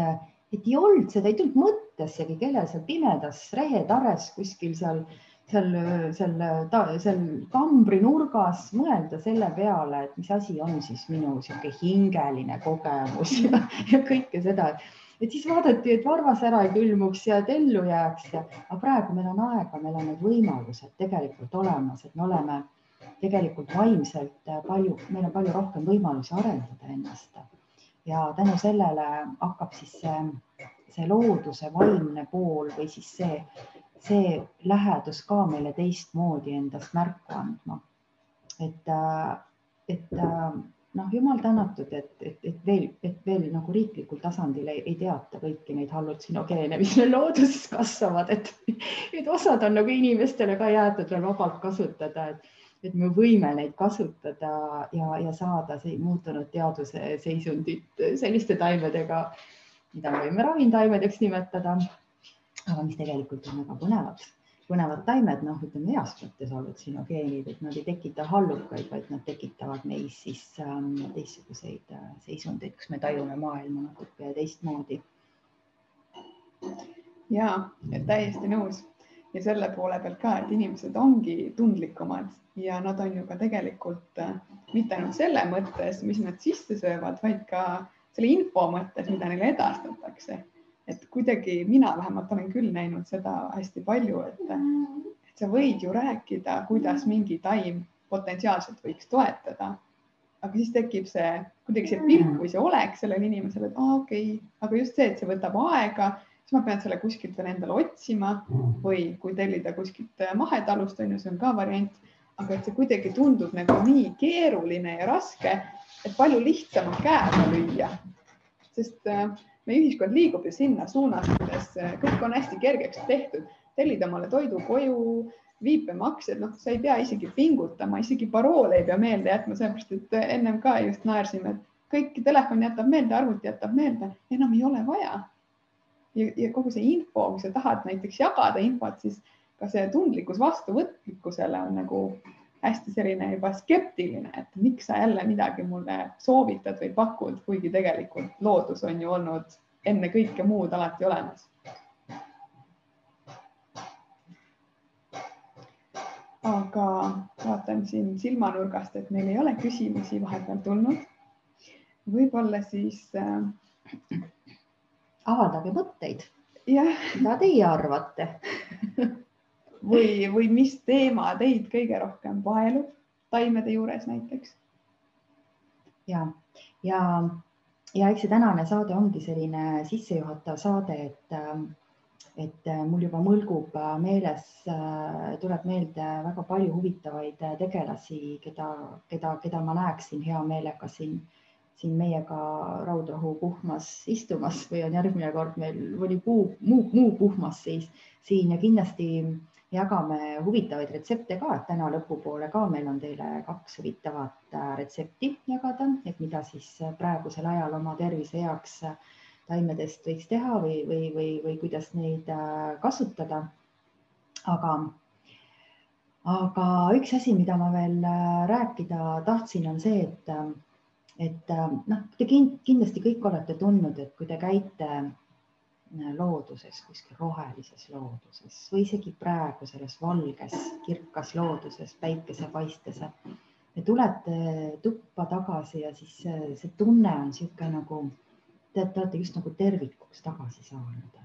et ei olnud seda, ei tulnud mõttessegi, kellel seal pimedas rehetares kuskil seal, seal, seal, seal kambri nurgas mõelda selle peale, et mis asi on siis minu niisugune hingeline kogemus ja, ja kõike seda. et siis vaadati, et varvas ära ei külmuks ja et ellu jääks ja, aga praegu meil on aega, meil on need võimalused tegelikult olemas, et me oleme tegelikult vaimselt palju, meil on palju rohkem võimalusi arendada ennast. ja tänu sellele hakkab siis see, see looduse vaimne pool või siis see, see lähedus ka meile teistmoodi endast märku andma. et, et noh, jumal tänatud, et, et, et veel, et veel nagu riiklikul tasandil ei, ei teata kõiki neid hallutsiogeene, mis meil looduses kasvavad, et, et osad on nagu inimestele ka jäetud veel vabalt kasutada, et, et me võime neid kasutada ja, ja saada see muutunud teaduse seisundit selliste taimedega, mida me võime ravimtaimedeks nimetada, aga mis tegelikult on väga põnevad põnevad taimed, noh, ütleme heas mõttes hallutsinogeenid, et nad ei tekita hallukaid, vaid nad tekitavad meis siis ähm, teistsuguseid äh, seisundeid, kus me tajume maailma natuke teistmoodi. ja täiesti nõus ja selle poole pealt ka, et inimesed ongi tundlikumad ja nad on ju ka tegelikult äh, mitte ainult selle mõttes, mis nad sisse söövad, vaid ka selle info mõttes, mida neile edastatakse et kuidagi mina vähemalt olen küll näinud seda hästi palju, et, et sa võid ju rääkida, kuidas mingi taim potentsiaalselt võiks toetada. aga siis tekib see kuidagi see pilk või see olek sellele inimesele, et aa, okei okay., aga just see, et see võtab aega, siis ma pean selle kuskilt veel endale otsima või kui tellida kuskilt mahetalust on ju, see on ka variant, aga et see kuidagi tundub nagu nii keeruline ja raske, et palju lihtsam on käega lüüa. sest äh, meie ühiskond liigub ju sinna suunas, kuidas äh, kõik on hästi kergeks tehtud, tellid omale toidu koju, viipemaksed, noh, sa ei pea isegi pingutama, isegi paroole ei pea meelde jätma, sellepärast et äh, ennem ka just naersime, et kõik telefon jätab meelde, arvuti jätab meelde, enam ei ole vaja. ja, ja kogu see info, kui sa tahad näiteks jagada infot, siis ka see tundlikkus vastuvõtlikkusele on nagu hästi selline juba skeptiline, et miks sa jälle midagi mulle soovitad või pakud, kuigi tegelikult loodus on ju olnud enne kõike muud alati olemas. aga vaatan siin silmanurgast, et meil ei ole küsimusi vahepeal tulnud. võib-olla siis äh.... avaldage mõtteid. mida teie arvate või, või mis teema teid kõige rohkem vaelub taimede juures näiteks? ja, ja, ja eks see tänane saade ongi selline sissejuhatav saade, et, et mul juba mõlgub meeles, tuleb meelde väga palju huvitavaid tegelasi, keda, keda, keda ma näeksin hea meelega siin siin meiega Raudrohu puhmas istumas või on järgmine kord meil mõni puu, muu, muu puhmas siis siin ja kindlasti jagame huvitavaid retsepte ka, et täna lõpupoole ka meil on teile kaks huvitavat äh, retsepti jagada, et mida siis praegusel ajal oma tervise heaks äh, taimedest võiks teha või, või, või, või kuidas neid äh, kasutada. aga, aga üks asi, mida ma veel rääkida tahtsin, on see, et, et noh, te kindlasti kõik olete tundnud, et kui te käite looduses, kuskil rohelises looduses või isegi praegu selles valges, kirkas looduses, päikesepaistes. ja tulete tuppa tagasi ja siis see, tunne on niisugune nagu, te, te olete just nagu tervikuks tagasi saanud.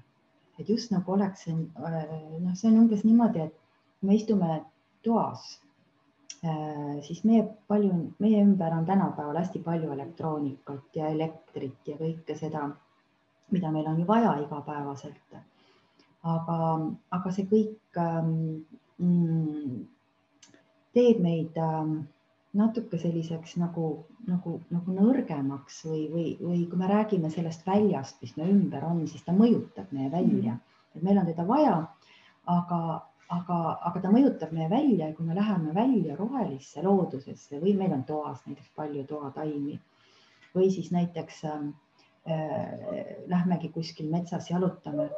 et just nagu oleks see, noh, see on umbes niimoodi, et me istume toas, siis meie palju, meie ümber on tänapäeval hästi palju elektroonikat ja elektrit ja kõike seda mida meil on ju vaja igapäevaselt. aga, aga see kõik ähm, mm, teeb meid ähm, natuke selliseks nagu, nagu, nagu nõrgemaks või, või, või kui me räägime sellest väljast, mis me ümber on, siis ta mõjutab meie välja, et meil on teda vaja, aga, aga, aga ta mõjutab meie välja ja kui me läheme välja rohelisse loodusesse või meil on toas näiteks palju toataimi või siis näiteks Äh, lähmegi kuskil metsas jalutame,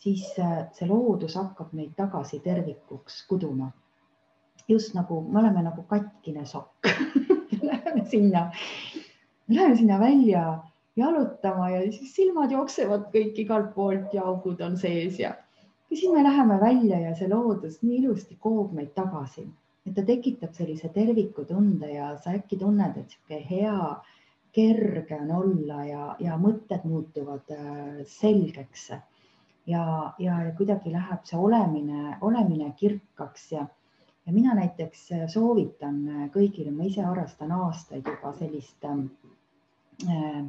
siis äh, see loodus hakkab meid tagasi tervikuks kuduma. just nagu me oleme nagu katkine sokk Läheme sinna, läheme sinna välja jalutama ja siis silmad jooksevad kõik igalt poolt ja augud on sees ja, ja siis me läheme välja ja see loodus nii ilusti koob meid tagasi, et ta tekitab sellise tervikutunde ja sa äkki tunned, et sihuke hea kerge on olla ja, ja mõtted muutuvad äh, selgeks. ja, ja kuidagi läheb see olemine, olemine kirkaks ja, ja mina näiteks soovitan kõigile, ma ise harrastan aastaid juba sellist äh,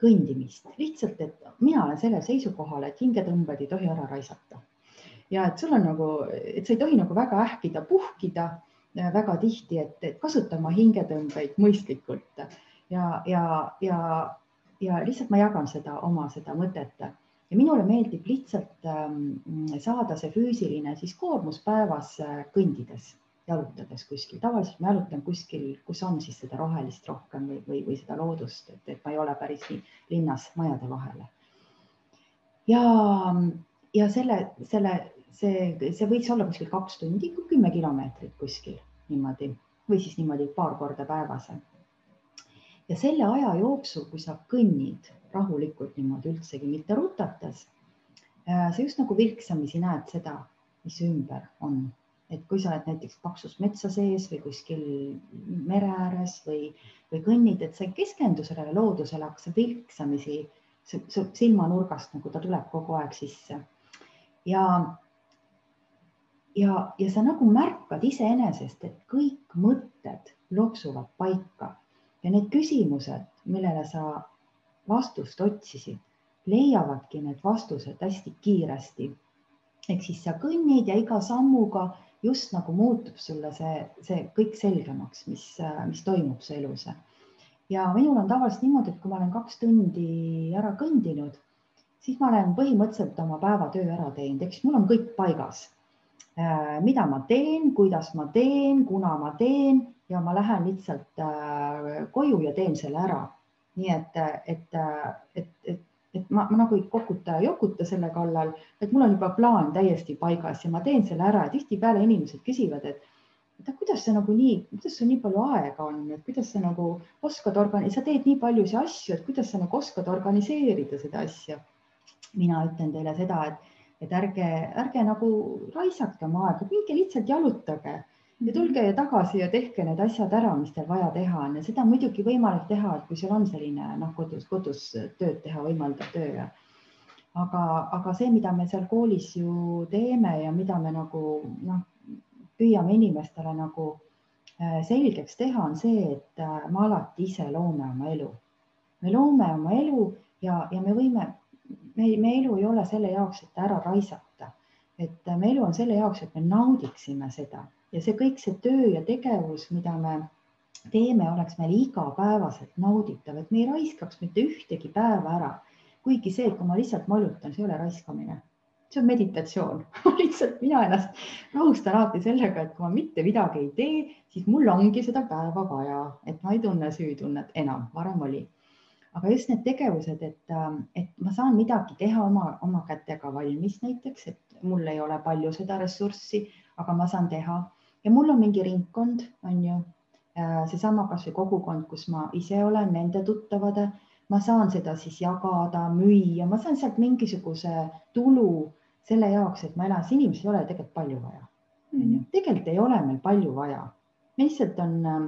kõndimist, lihtsalt, et mina olen sellel seisukohal, et hingetõmbed ei tohi ära raisata. ja et sul on nagu, et sa ei tohi nagu väga ähkida, puhkida väga tihti, et kasuta oma hingetõmbeid mõistlikult ja, ja, ja, ja lihtsalt ma jagan seda oma seda mõtet ja minule meeldib lihtsalt ähm, saada see füüsiline siis koormus päevas äh, kõndides, jalutades kuskil. tavaliselt ma jalutan kuskil, kus on siis seda rohelist rohkem või, või, või seda loodust, et, et ma ei ole päris nii linnas majade vahele. ja, ja selle, selle, see, see võiks olla kuskil kaks tundi, kümme kilomeetrit kuskil niimoodi või siis niimoodi paar korda päevas. Ja selle aja jooksul, kui sa kõnnid rahulikult niimoodi üldsegi mitte rutates. Äh, sa just nagu vilksamisi näed seda, mis ümber on, et kui sa oled näiteks paksus metsa sees või kuskil mere ääres või, või kõnnid, et sa ei keskendu sellele loodusele, aga sa vilksamisi silmanurgast nagu ta tuleb kogu aeg sisse. ja, ja, ja sa nagu märkad iseenesest, et kõik mõtted loksuvad paika ja need küsimused, millele sa vastust otsisid, leiavadki need vastused hästi kiiresti. ehk siis sa kõnnid ja iga sammuga just nagu muutub sulle see, see kõik selgemaks, mis, mis toimub su elus. ja minul on tavaliselt niimoodi, et kui ma olen kaks tundi ära kõndinud, siis ma olen põhimõtteliselt oma päevatöö ära teinud, siis mul on kõik paigas. Äh, mida ma teen, kuidas ma teen, kuna ma teen ja ma lähen lihtsalt äh, koju ja teen selle ära nii et, et, et, et, et ma, ma nagu ei kokuta ja jokuta selle kallal, et mul on juba plaan täiesti paigas ja ma teen selle ära ja tihtipeale inimesed küsivad, et et kuidas sa nagu nii, kuidas sul nii palju aega on, et kuidas sa nagu oskad organi-, sa teed nii paljusid asju, et kuidas sa nagu oskad organiseerida seda asja. mina ütlen teile seda, et, et ärge, ärge nagu raisake oma aega, minge lihtsalt jalutage ja tulge tagasi ja tehke need asjad ära, mis teil vaja teha on. Ja seda on muidugi võimalik teha, et kui sul on selline noh, kodus, kodus tööd teha võimaldav töö. Ja aga, aga see, mida me seal koolis ju teeme ja mida me nagu noh, püüame inimestele nagu äh, selgeks teha, on see, et äh, me alati ise loome oma elu. me loome oma elu ja, ja me võime, me, me elu ei ole selle jaoks, et ära raisata, et me elu on selle jaoks, et me naudiksime seda. Ja see kõik see töö ja tegevus, mida me teeme, oleks meil igapäevaselt nauditav, et me ei raiskaks mitte ühtegi päeva ära. kuigi see, kui ma lihtsalt molutan, see ei ole raiskamine, see on meditatsioon. Lihtsalt mina ennast rahustan alati sellega, et kui ma mitte midagi ei tee, siis mul ongi seda päeva vaja, et ma ei tunne süütunnet enam, varem oli aga just need tegevused, et, et ma saan midagi teha oma, oma kätega valmis näiteks, et mul ei ole palju seda ressurssi, aga ma saan teha. Ja mul on mingi ringkond, on ju, äh, seesama kasvõi kogukond, kus ma ise olen, nende tuttavad, ma saan seda siis jagada, müüa, ma saan sealt mingisuguse tulu selle jaoks, et ma elan, inimesel ei ole tegelikult palju vaja mm. -hmm. tegelikult ei ole meil palju vaja, lihtsalt on äh,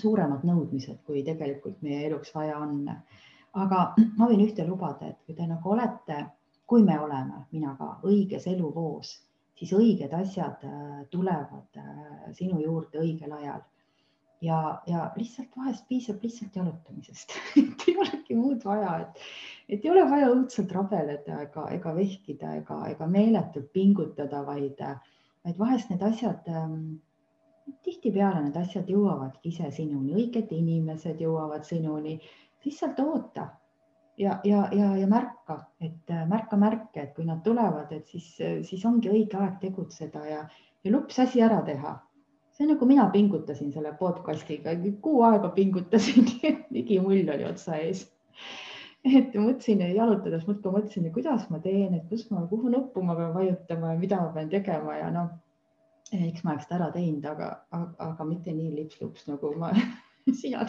suuremad nõudmised, kui tegelikult meie eluks vaja on. aga ma võin ühte lubada, et kui te nagu olete, kui me oleme, mina ka õiges eluvoos siis õiged asjad äh, tulevad äh, sinu juurde õigel ajal. ja, ja lihtsalt vahest piisab lihtsalt jalutamisest et ei olegi muud vaja, et, et ei ole vaja õudselt rabeleda ega, ega vehkida ega, ega meeletult pingutada, vaid, vaid vahest need asjad ähm, tihtipeale need asjad jõuavadki ise sinuni, õiged inimesed jõuavad sinuni, lihtsalt oota ja, ja, ja, ja märka, et äh, märka märke, et kui nad tulevad, et siis, siis ongi õige aeg tegutseda ja, ja lups asi ära teha. see on nagu mina pingutasin selle podcast'iga, kuu aega pingutasin digimull oli otsa ees. et mõtlesin jalutades muudkui mõtlesin, kuidas ma teen, et kus ma, kuhu nuppu ma pean vajutama ja mida ma pean tegema ja noh, eks ma oleks ta ära teinud, aga, aga, aga mitte nii lips-lups nagu ma sina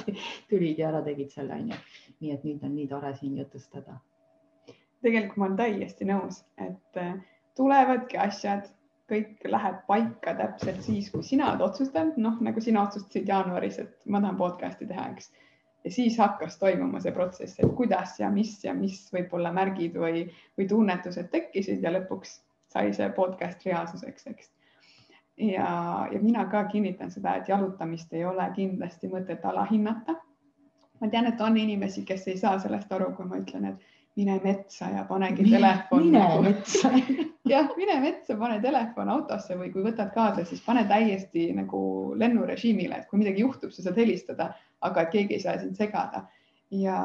tulid ja ära tegid selle, onju. nii et nüüd on nii tore siin jutustada. tegelikult ma olen täiesti nõus, et äh, tulevadki asjad, kõik läheb paika täpselt siis, kui sina oled otsustanud, noh, nagu sina otsustasid jaanuaris, et ma tahan podcast'i teha, eks. ja siis hakkas toimuma see protsess, et kuidas ja mis ja mis võib-olla märgid või, või tunnetused tekkisid ja lõpuks sai see podcast reaalsuseks, eks ja, ja mina ka kinnitan seda, et jalutamist ei ole kindlasti mõtet alahinnata. ma tean, et on inimesi, kes ei saa sellest aru, kui ma ütlen, et mine metsa ja panegi telefon. mine nagu... metsa jah, mine metsa, pane telefon autosse või kui võtad kaasa, siis pane täiesti nagu lennurežiimile, et kui midagi juhtub, sa saad helistada, aga et keegi ei saa sind segada. ja,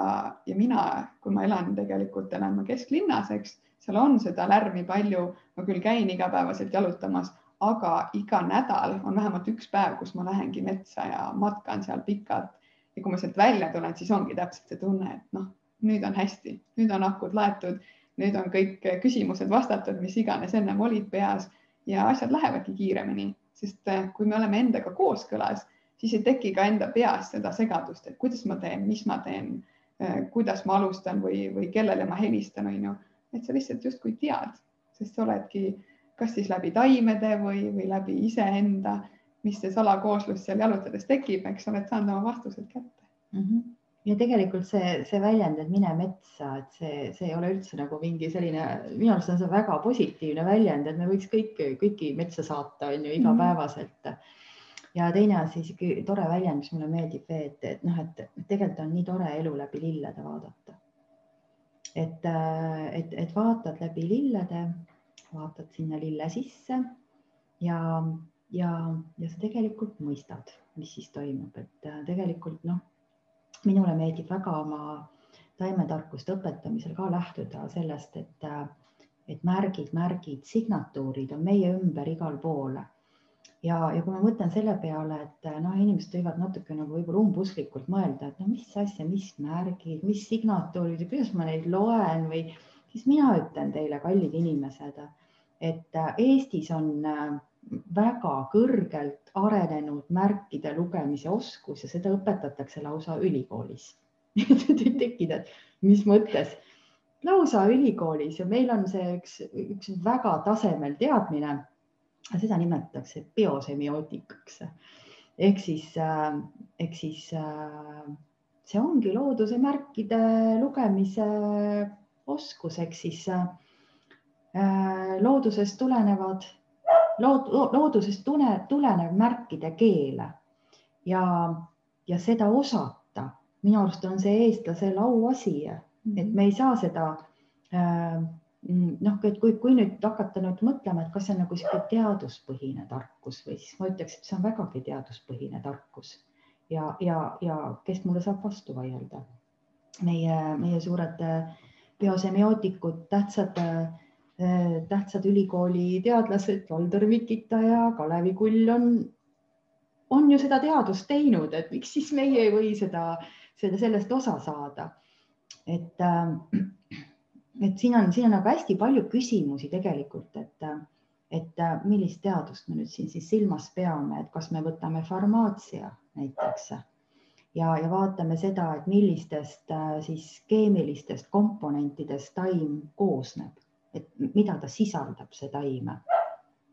ja mina, kui ma elan tegelikult, elan ma kesklinnas, eks, seal on seda lärmi palju, ma küll käin igapäevaselt jalutamas, aga iga nädal on vähemalt üks päev, kus ma lähengi metsa ja matkan seal pikalt. ja kui ma sealt välja tulen, siis ongi täpselt see tunne, et noh nüüd on hästi, nüüd on akud laetud, nüüd on kõik küsimused vastatud, mis iganes ennem olid peas ja asjad lähevadki kiiremini, sest eh, kui me oleme endaga kooskõlas, siis ei teki ka enda peas seda segadust, et kuidas ma teen, mis ma teen, eh, kuidas ma alustan või, või kellele ma helistan, on ju, et sa lihtsalt justkui tead, sest sa oledki kas siis läbi taimede või, või läbi iseenda, mis see salakooslus seal jalutades tekib, eks oled saanud oma vastused kätte mm. -hmm ja tegelikult see, see väljend, et mine metsa, et see, see ei ole üldse nagu mingi selline, minu arust on see väga positiivne väljend, et me võiks kõik, kõiki metsa saata, on ju, igapäevaselt mm. -hmm. ja teine asi, sihuke tore väljend, mis mulle meeldib et, et noh, et tegelikult on nii tore elu läbi lillede vaadata. et, et, et vaatad läbi lillede, vaatad sinna lille sisse ja, ja, ja sa tegelikult mõistad, mis siis toimub, et tegelikult noh minule meeldib väga oma taimetarkust õpetamisel ka lähtuda sellest, et, et märgid, märgid, signatuurid on meie ümber igal pool. ja, ja kui ma mõtlen selle peale, et noh, inimesed võivad natuke nagu võib-olla umbusklikult mõelda, et no mis asja, mis märgid, mis signatuurid ja kuidas ma neid loen või siis mina ütlen teile, kallid inimesed, et Eestis on väga kõrgelt arenenud märkide lugemise oskus ja seda õpetatakse lausa ülikoolis tekkida, et mis mõttes, lausa ülikoolis ja meil on see üks, üks väga tasemel teadmine. seda nimetatakse biosemioootikaks ehk siis, äh, ehk siis äh, see ongi looduse märkide lugemise oskus, ehk siis äh, loodusest tulenevad lood, loodusest tune, tulenev märkide keel ja, ja seda osata, minu arust on see eestlasel auasi, et me ei saa seda äh, noh, et kui, kui nüüd hakata nüüd mõtlema, et kas see on nagu sihuke teaduspõhine tarkus või siis ma ütleks, et see on vägagi teaduspõhine tarkus ja, ja, ja kes mulle saab vastu vaielda. meie, meie suured äh, Äh, tähtsad ülikooli teadlased, Valdur Mikita ja Kalevi Kull on, on ju seda teadust teinud, et miks siis meie ei või seda, seda, sellest osa saada. et, äh, et siin on, siin on nagu hästi palju küsimusi tegelikult, et, et millist teadust me nüüd siin siis silmas peame, et kas me võtame farmaatsia näiteks ja, ja vaatame seda, et millistest äh, siis keemilistest komponentidest taim koosneb et mida ta sisaldab, see taim.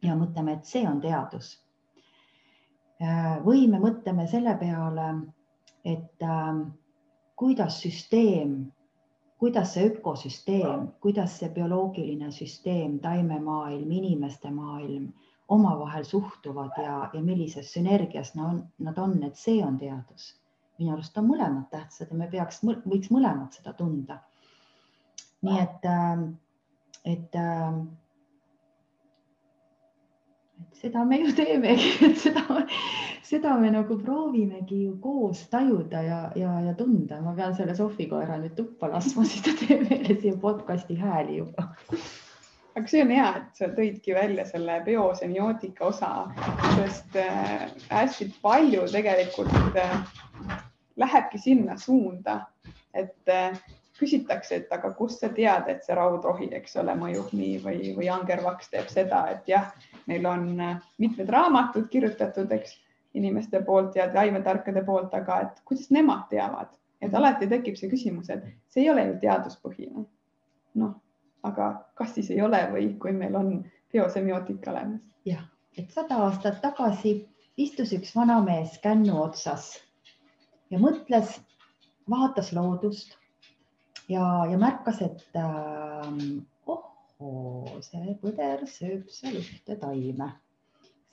ja mõtleme, et see on teadus. või me mõtleme selle peale, et äh, kuidas süsteem, kuidas see ökosüsteem, kuidas see bioloogiline süsteem, taimemaailm, inimeste maailm omavahel suhtuvad ja, ja millises sünergias nad on, nad on, et see on teadus. Minu arust on mõlemad tähtsad ja me peaks, võiks mõlemad seda tunda. nii et äh, et, ähm, et seda me ju teemegi, et seda, seda me nagu proovimegi ju koos tajuda ja, ja, ja tunda. ma pean selle Sofi koera nüüd tuppa laskma, siis ta teeb meile siia podcast'i hääli juba aga see on hea, et sa tõidki välja selle biosemioootika osa, sest äh, hästi palju tegelikult äh, lähebki sinna suunda, et äh, küsitakse, et aga kust sa tead, et see raudrohi, eks ole, mõjub nii või, või angervaks teeb seda, et jah, neil on äh, mitmed raamatud kirjutatud, eks inimeste poolt ja taimetarkade poolt, aga et kuidas nemad teavad, et alati tekib see küsimus, et see ei ole ju teaduspõhine. noh, aga kas siis ei ole või kui meil on biosemiotika olemas? jah, et sada aastat tagasi istus üks vanamees kännu otsas ja mõtles, vaatas loodust ja, ja märkas, et äh, ohoo, see põder sööb seal ühte taime.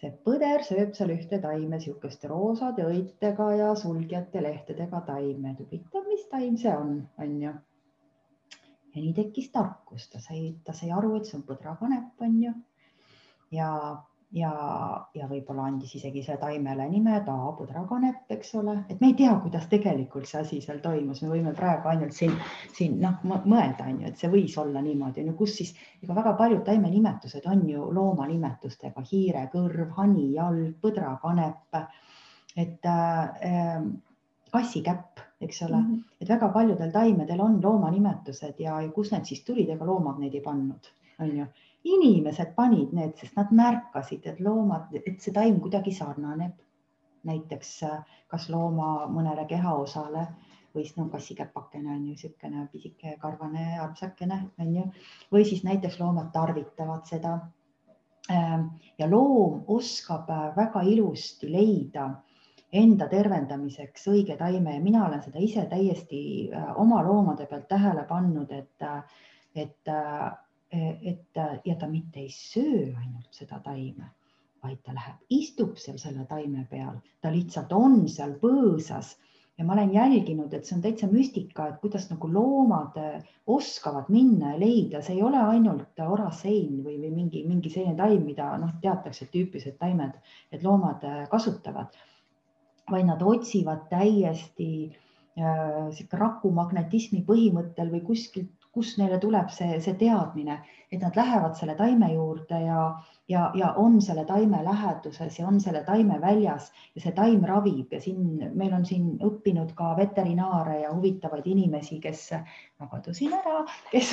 see põder sööb seal ühte taime, niisuguste roosade õitega ja sulgjate lehtedega taime. huvitav, mis taim see on, on ju. ja nii tekkis tarkus, ta sai, ta sai aru, et see on põdrakanep, on ju. ja, ja, ja võib-olla andis isegi selle taimele nime taapõdrakanep, eks ole, et me ei tea, kuidas tegelikult see asi seal toimus, me võime praegu ainult siin, siin noh, mõelda on ju, et see võis olla niimoodi, no kus siis, ega väga paljud taimenimetused on ju loomanimetustega, hiirekõrv, hanijalg, põdrakanep, et äh, kassikäpp, eks ole. Mm, -hmm. et väga paljudel taimedel on loomanimetused ja, ja kust need siis tulid, ega loomad neid ei pannud, on ju. Inimesed panid need, sest nad märkasid, et loomad, et see taim kuidagi sarnaneb. näiteks kas looma mõnele kehaosale või siis no kassikäpakene on ju niisugune pisike karvane armsakene on ju, või siis näiteks loomad tarvitavad seda. ja loom oskab väga ilusti leida enda tervendamiseks õige taime ja mina olen seda ise täiesti äh, oma loomade pealt tähele pannud, et, äh, et, äh, et ja ta mitte ei söö ainult seda taime, vaid ta läheb, istub seal selle taime peal, ta lihtsalt on seal põõsas. Ja ma olen jälginud, et see on täitsa müstika, et kuidas nagu loomad oskavad minna ja leida, see ei ole ainult orasein või, või mingi, mingi selline taim, mida noh, teatakse, tüüpilised taimed, et loomad kasutavad. Vaid nad otsivad täiesti äh, sihuke rakumagnetismi põhimõttel või kuskilt, kust neile tuleb see, see teadmine, et nad lähevad selle taime juurde ja, ja, ja on selle taime läheduses ja on selle taime väljas ja see taim ravib ja siin meil on siin õppinud ka veterinaare ja huvitavaid inimesi, kes, ma kadusin ära, kes,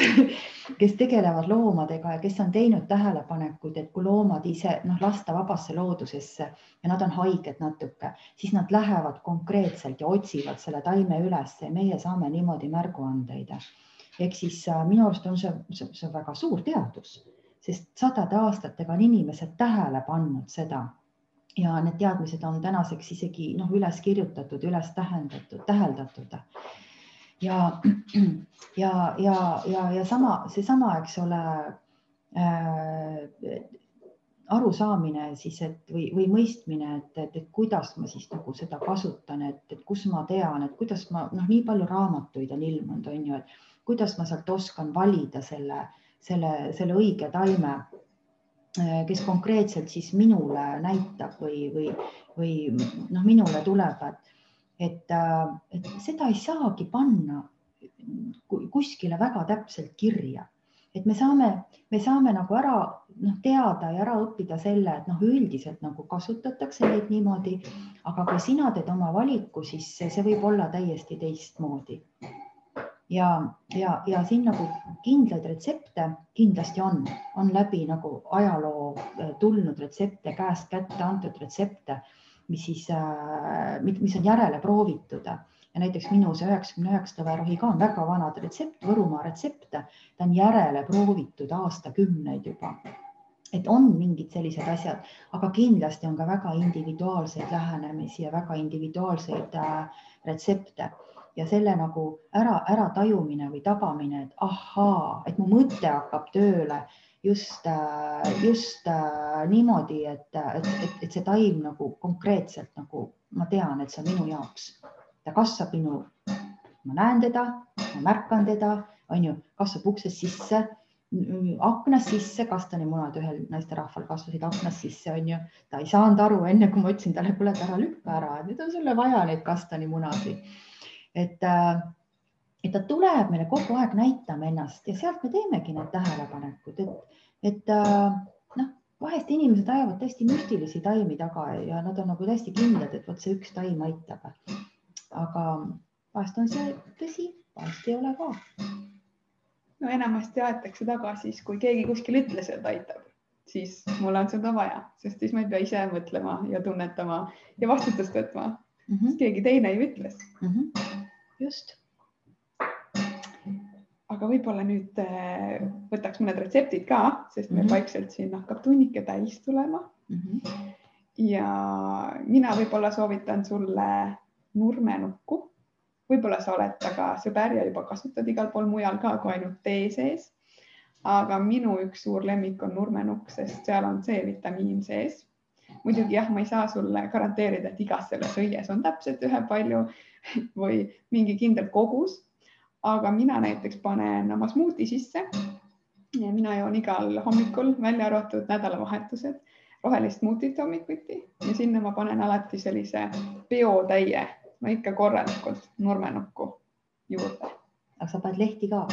kes tegelevad loomadega ja kes on teinud tähelepanekuid, et kui loomad ise noh, lasta vabasse loodusesse ja nad on haiged natuke, siis nad lähevad konkreetselt ja otsivad selle taime üles ja meie saame niimoodi märguandeid ehk siis äh, minu arust on see, see, see on väga suur teadus sest sadade aastatega on inimesed tähele pannud seda ja need teadmised on tänaseks isegi noh, üles kirjutatud, üles tähendatud, täheldatud. ja, ja, ja, ja, ja sama, seesama, eks ole äh, arusaamine siis, et või, või mõistmine, et, et, et kuidas ma siis nagu seda kasutan, et, et kus ma tean, et kuidas ma noh, nii palju raamatuid on ilmunud, on ju, et kuidas ma sealt oskan valida selle selle, selle õige taime, äh, kes konkreetselt siis minule näitab või, või, või noh, minule tuleb, et, äh, et seda ei saagi panna kuskile väga täpselt kirja. Et me saame, me saame nagu ära noh, teada ja ära õppida selle, et noh, üldiselt nagu kasutatakse neid niimoodi, aga kui sina teed oma valiku, siis see, see võib olla täiesti teistmoodi ja, ja, ja siin nagu kindlaid retsepte kindlasti on, on läbi nagu ajaloo äh, tulnud retsepte, käest kätte antud retsepte, mis siis, äh, mis on järele proovitud. Ja näiteks minu see üheksakümne üheksa tõverohi ka on väga vana retsept, Võrumaa retsept, ta on järele proovitud aastakümneid juba. et on mingid sellised asjad, aga kindlasti on ka väga individuaalseid lähenemisi ja väga individuaalseid äh, retsepte ja selle nagu ära, äratajumine või tabamine, et ahaa, et mu mõte hakkab tööle just, äh, just äh, niimoodi, et, et, et, et see taim nagu konkreetselt nagu ma tean, et see on minu jaoks. ta kasvab minu, ma näen teda, ma märkan teda, on ju, kasvab uksest sisse, aknast sisse, kastanimunad ühel naisterahval kasvasid aknast sisse, on ju. ta ei saanud aru, enne kui ma ütlesin talle, kuule, ära lükka ära, nüüd on sulle vaja neid kastanimunasid et, äh, et ta tuleb meile kogu aeg näitama ennast ja sealt me teemegi need tähelepanekud, et, et äh, noh, vahest inimesed ajavad täiesti müstilisi taimi taga ja nad on nagu täiesti kindlad, et vot see üks taim aitab. aga vahest on see tõsi, vahest ei ole ka. no enamasti aetakse taga siis, kui keegi kuskil ütles, et aitab, siis mul on seda vaja, sest siis ma ei pea ise mõtlema ja tunnetama ja vastutust võtma mm, -hmm. keegi teine ju ütles mm. -hmm just. aga võib-olla nüüd äh, võtaks mõned retseptid ka, sest meil mm -hmm. vaikselt siin hakkab tunnike täis tulema mm. -hmm. ja mina võib-olla soovitan sulle nurmenukku. võib-olla sa oled taga sõber ja juba kasutad igal pool mujal ka kui ainult tee sees. aga minu üks suur lemmik on nurmenukk, sest seal on C-vitamiin sees muidugi jah, ma ei saa sulle garanteerida, et igas selles õies on täpselt ühepalju või mingi kindel kogus. aga mina näiteks panen oma smuuti sisse. mina joon igal hommikul, välja arvatud nädalavahetused, rohelist smuutit hommikuti ja sinna ma panen alati sellise peotäie, no ikka korralikult nurmenukku juurde. aga sa paned lehti ka?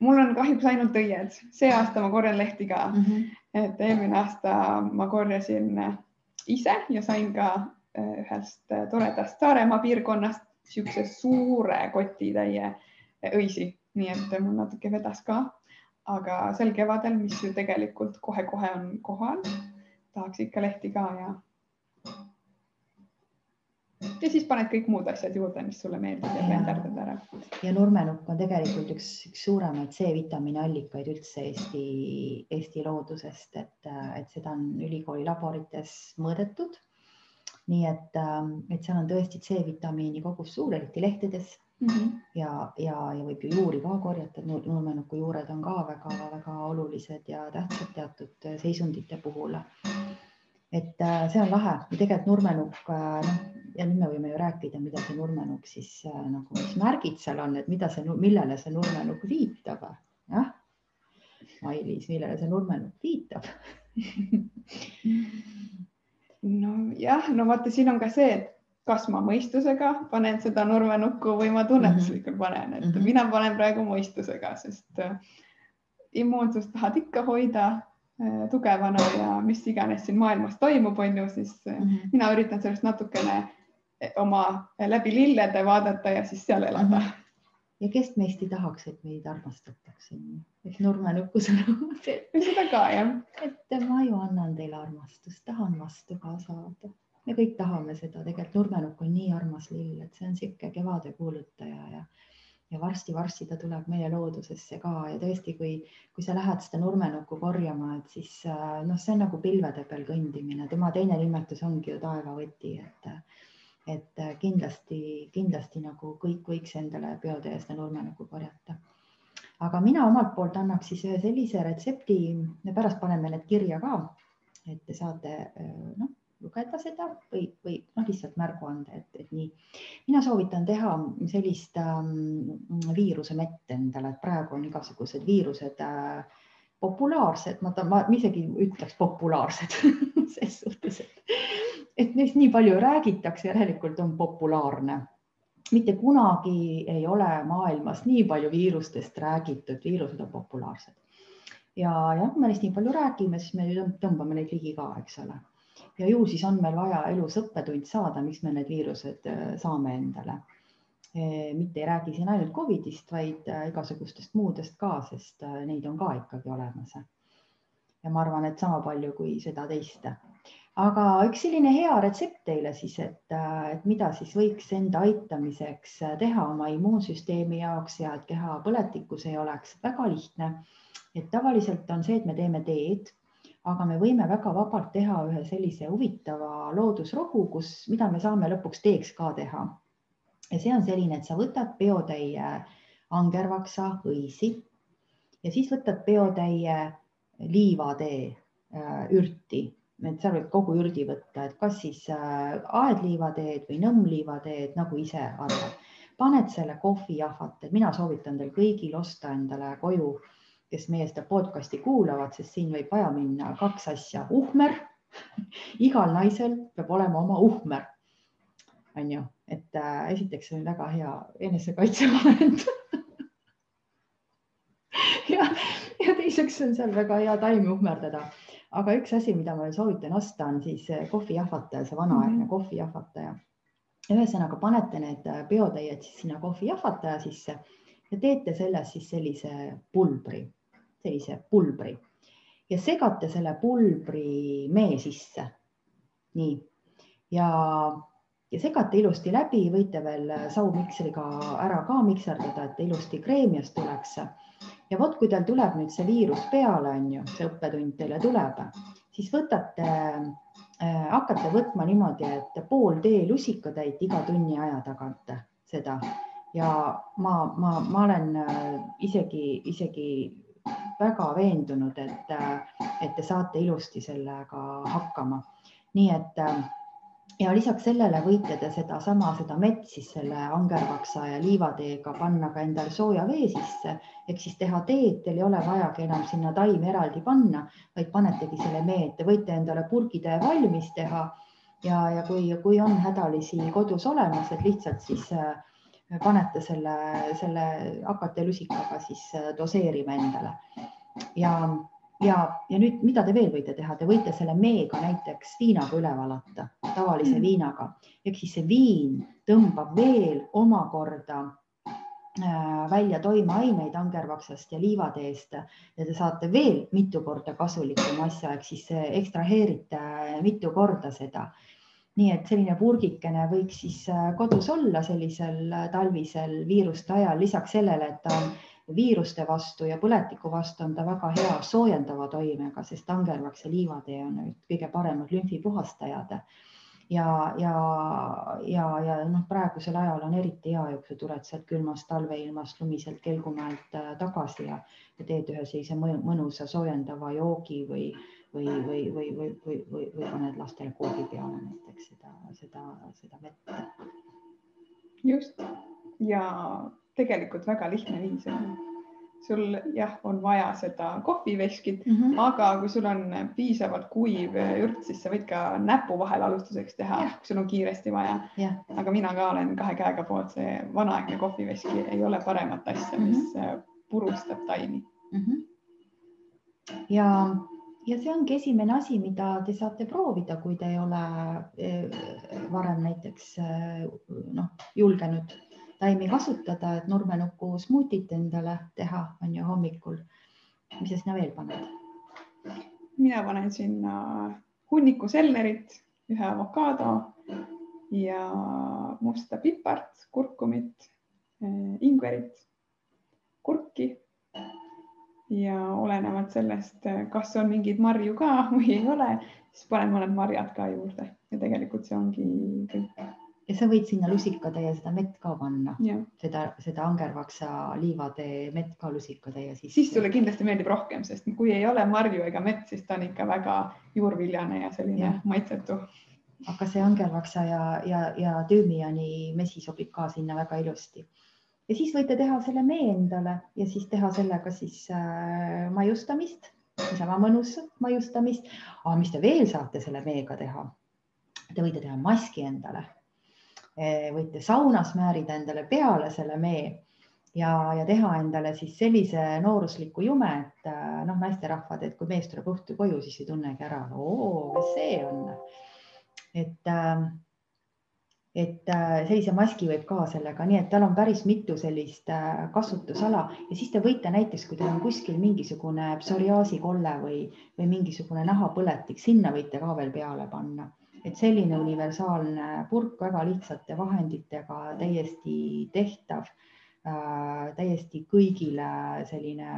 mul on kahjuks ainult õied, see aasta ma korjan lehti ka mm. -hmm. et eelmine aasta ma korjasin ise ja sain ka ühest äh, toredast Saaremaa piirkonnast niisuguse suure kotitäie õisi, nii et mul natuke vedas ka. aga sel kevadel, mis ju tegelikult kohe-kohe on kohal, tahaks ikka lehti ka ja ja siis paned kõik muud asjad juurde, mis sulle meeldib ja blenderdad ära. ja nurmenukk on tegelikult üks, üks suuremaid C-vitamiini allikaid üldse Eesti, Eesti loodusest, et, et seda on ülikooli laborites mõõdetud. Nii et, et seal on tõesti C-vitamiini kogus suur, eriti lehtedes mm. -hmm. ja, ja, ja võib ju juuri ka korjata, nurmenuku juured on ka väga-väga olulised ja tähtsad teatud seisundite puhul et äh, see on lahe ja tegelikult nurmenukk, äh, noh ja nüüd me võime ju rääkida, mida see nurmenukk siis äh, nagu, mis märgid seal on, et mida see, millele see nurmenukk viitab, jah. Mailis, millele see nurmenukk viitab nojah, no vaata, siin on ka see, et kas ma mõistusega panen seda nurmenukku või ma tunnetuslikult panen, et mm -hmm. mina panen praegu mõistusega, sest immuunsust tahad ikka hoida Äh, tugevana ja mis iganes siin maailmas toimub, on ju, siis mm -hmm. mina üritan sellest natukene oma läbi lillede vaadata ja siis seal elada mm. -hmm. ja kes meist ei tahaks, et meid armastatakse, et nurmenukku sõna. seda ka jah. et ma ju annan teile armastust, tahan vastu ka saada. me kõik tahame seda, tegelikult nurmenukk on nii armas lill, et see on niisugune kevade kuulutaja ja ja varsti-varsti ta tuleb meie loodusesse ka. Ja tõesti, kui, kui sa lähed seda nurmenukku korjama, et siis äh, noh, see on nagu pilvede peal kõndimine, tema teine nimetus ongi ju taevavõti, et et kindlasti, kindlasti nagu kõik võiks endale peotee seda nurmenukku korjata. aga mina omalt poolt annaks siis ühe sellise retsepti, me pärast paneme need kirja ka, et te saate äh, noh lugeda seda või, või noh, lihtsalt märgu anda, et, et nii. mina soovitan teha sellist ähm, viirusemett endale, et praegu on igasugused viirused äh, populaarsed, ma, ma isegi ütleks populaarsed ses suhtes, et, et neist nii palju räägitakse, järelikult on populaarne mitte kunagi ei ole maailmas nii palju viirustest räägitud, viirused on populaarsed. Ja jah, kui me neist nii palju räägime, siis me tõmbame neid ligi ka, eks ole ja ju siis on meil vaja elus õppetund saada, miks me need viirused äh, saame endale. Äh, mitte ei räägi siin ainult Covidist, vaid äh, igasugustest muudest ka, sest neid on ka ikkagi olemas. ja ma arvan, et sama palju kui seda teist. aga üks selline hea retsept teile siis, et, et mida siis võiks enda aitamiseks teha oma immuunsüsteemi jaoks ja et keha põletikus ei oleks väga lihtne. Et tavaliselt on see, et me teeme teed aga me võime väga vabalt teha ühe sellise huvitava loodusrohu, kus, mida me saame lõpuks teeks ka teha. ja see on selline, et sa võtad peotäie angervaksa, õisi ja siis võtad peotäie liivatee äh, ürti, et seal võib kogu ürdi võtta, et kas siis äh, aedliivateed või nõmmliivateed, nagu ise arvad. paned selle kohvijahvate, mina soovitan teil kõigil osta endale koju äh, kes meie seda podcast'i kuulavad, sest siin võib vaja minna kaks asja, uhmer igal naisel peab olema oma uhmer. on ju, et äh, esiteks see on väga hea enesekaitsevahend ja, ja teiseks on seal väga hea taimi uhmerdada. aga üks asi, mida ma soovitan osta, on siis kohvijahvataja, see vanaaegne mm -hmm. kohvijahvataja. ühesõnaga panete need biotäied siis sinna kohvijahvataja sisse ja teete sellest siis sellise pulbri sellise pulbri ja segate selle pulbri mee sisse. nii ja, ja segate ilusti läbi, võite veel sauvmikseriga ära ka mikserdada, et ilusti kreemiast tuleks. ja vot, kui teil tuleb nüüd see viirus peale, on ju, see õppetund teile tuleb, siis võtate äh,, hakkate võtma niimoodi, et pool teelusikatäit iga tunni aja tagant seda ja ma, ma, ma olen äh, isegi, isegi väga veendunud, et, et te saate ilusti sellega hakkama. nii et ja lisaks sellele võite te sedasama, seda mett siis selle angervaksa ja liivateega panna ka endale sooja vee sisse ehk siis teha teed, teil ei ole vajagi enam sinna taimi eraldi panna, vaid panetegi selle mee, et te võite endale purgitäe valmis teha ja, ja kui, kui on hädalisi kodus olemas, et lihtsalt siis äh, panete selle, selle hakate lusikaga siis äh, doseerima endale ja ja, ja nüüd, mida te veel võite teha, te võite selle meega näiteks viinaga üle valata, tavalise mm. viinaga, ehk siis see viin tõmbab veel omakorda äh, välja toimeaineid angervaksast ja liivateest ja te saate veel mitu korda kasulikum asja, ehk siis ekstraheerite mitu korda seda. Nii et selline purgikene võiks siis äh, kodus olla sellisel talvisel viiruste ajal, lisaks sellele, et ta on viiruste vastu ja põletiku vastu on ta väga hea soojendava toimega, sest angervaks ja liivatee on kõige paremad lümfipuhastajad. ja, ja, ja, ja noh, praegusel ajal on eriti hea, kui sa tuled sealt külmast talveilmast lumiselt Kelgumäelt äh, tagasi ja, ja teed ühe sellise mõnusa soojendava joogi või, või, või, või, või, või, või, või paned lastele koogi peale näiteks seda, seda, seda vett. just ja tegelikult väga lihtne viis on. sul jah, on vaja seda kohviveskit mm, -hmm. aga kui sul on piisavalt kuiv jurt, siis sa võid ka näpu vahel alustuseks teha, kui sul on kiiresti vaja. aga mina ka olen kahe käega poolt, see vanaaegne kohviveski ei ole paremat asja, mis mm -hmm. purustab taimi mm. -hmm. ja ja see ongi esimene asi, mida te saate proovida, kui te ei ole eh, varem näiteks eh, noh, julgenud taimi kasutada, et nurmenuku smuutit endale teha, on ju hommikul. mis sa sinna veel paned? mina panen sinna hunniku sellerit, ühe avokaado ja musta pipart, kurkumit, eh, ingverit, kurki ja olenevalt sellest, kas on mingeid marju ka või ei ole, siis panen mõned marjad ka juurde ja tegelikult see ongi kõik ja sa võid sinna lusikatäie seda mett ka panna, seda, seda angervaksa liivatee mett ka lusikatäie sisse. siis sulle kindlasti meeldib rohkem, sest kui ei ole marju ega mett, siis ta on ikka väga juurviljane ja selline ja. maitsetu. aga see angervaksa ja, ja, ja tüümiani mesi sobib ka sinna väga ilusti. Ja siis võite teha selle mee endale ja siis teha sellega siis äh, maiustamist, niisama mõnusat maiustamist. mis te veel saate selle meega teha? Te võite teha maski endale Eh, võite saunas määrida endale peale selle mee ja, ja teha endale siis sellise noorusliku jume, et eh, noh, naisterahvad, et kui mees tuleb õhtul koju, siis ei tunnegi ära, oo, kes see on. et, eh, et sellise maski võib ka sellega, nii et tal on päris mitu sellist kasutusala. Ja siis te võite näiteks, kui teil on kuskil mingisugune psoriaasikolle või, või mingisugune nahapõletik, sinna võite ka veel peale panna. Et selline universaalne purk väga lihtsate vahenditega täiesti tehtav äh,, täiesti kõigile selline,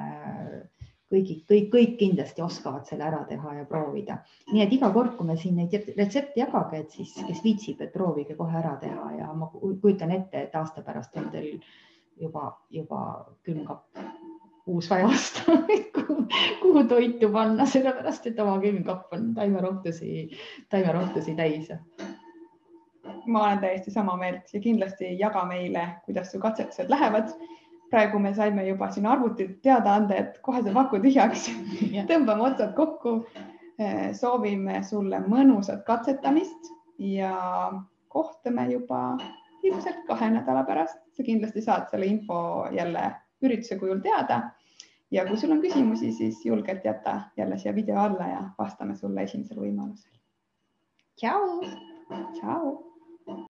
kõigi, kõik, kõik kindlasti oskavad selle ära teha ja proovida. nii et iga kord, kui me siin neid retsepte jagage, et siis, kes viitsib, et proovige kohe ära teha ja ma kujutan ette, et aasta pärast on teil juba, juba külmkapp uus vaja osta kuhu toitu panna, sellepärast et oma külmkapp on taimerohtusi, taimerohtusi täis. ma olen täiesti sama meelt ja kindlasti jaga meile, kuidas su katsetused lähevad. Praegu me saime juba siin arvutilt teada anda, et kohe saab aku tühjaks tõmbame otsad kokku. soovime sulle mõnusat katsetamist ja kohtume juba ilmselt kahe nädala pärast. sa kindlasti saad selle info jälle ürituse kujul teada. ja kui sul on küsimusi, siis julgelt jäta jälle siia video alla ja vastame sulle esimesel võimalusel. tšau. tšau.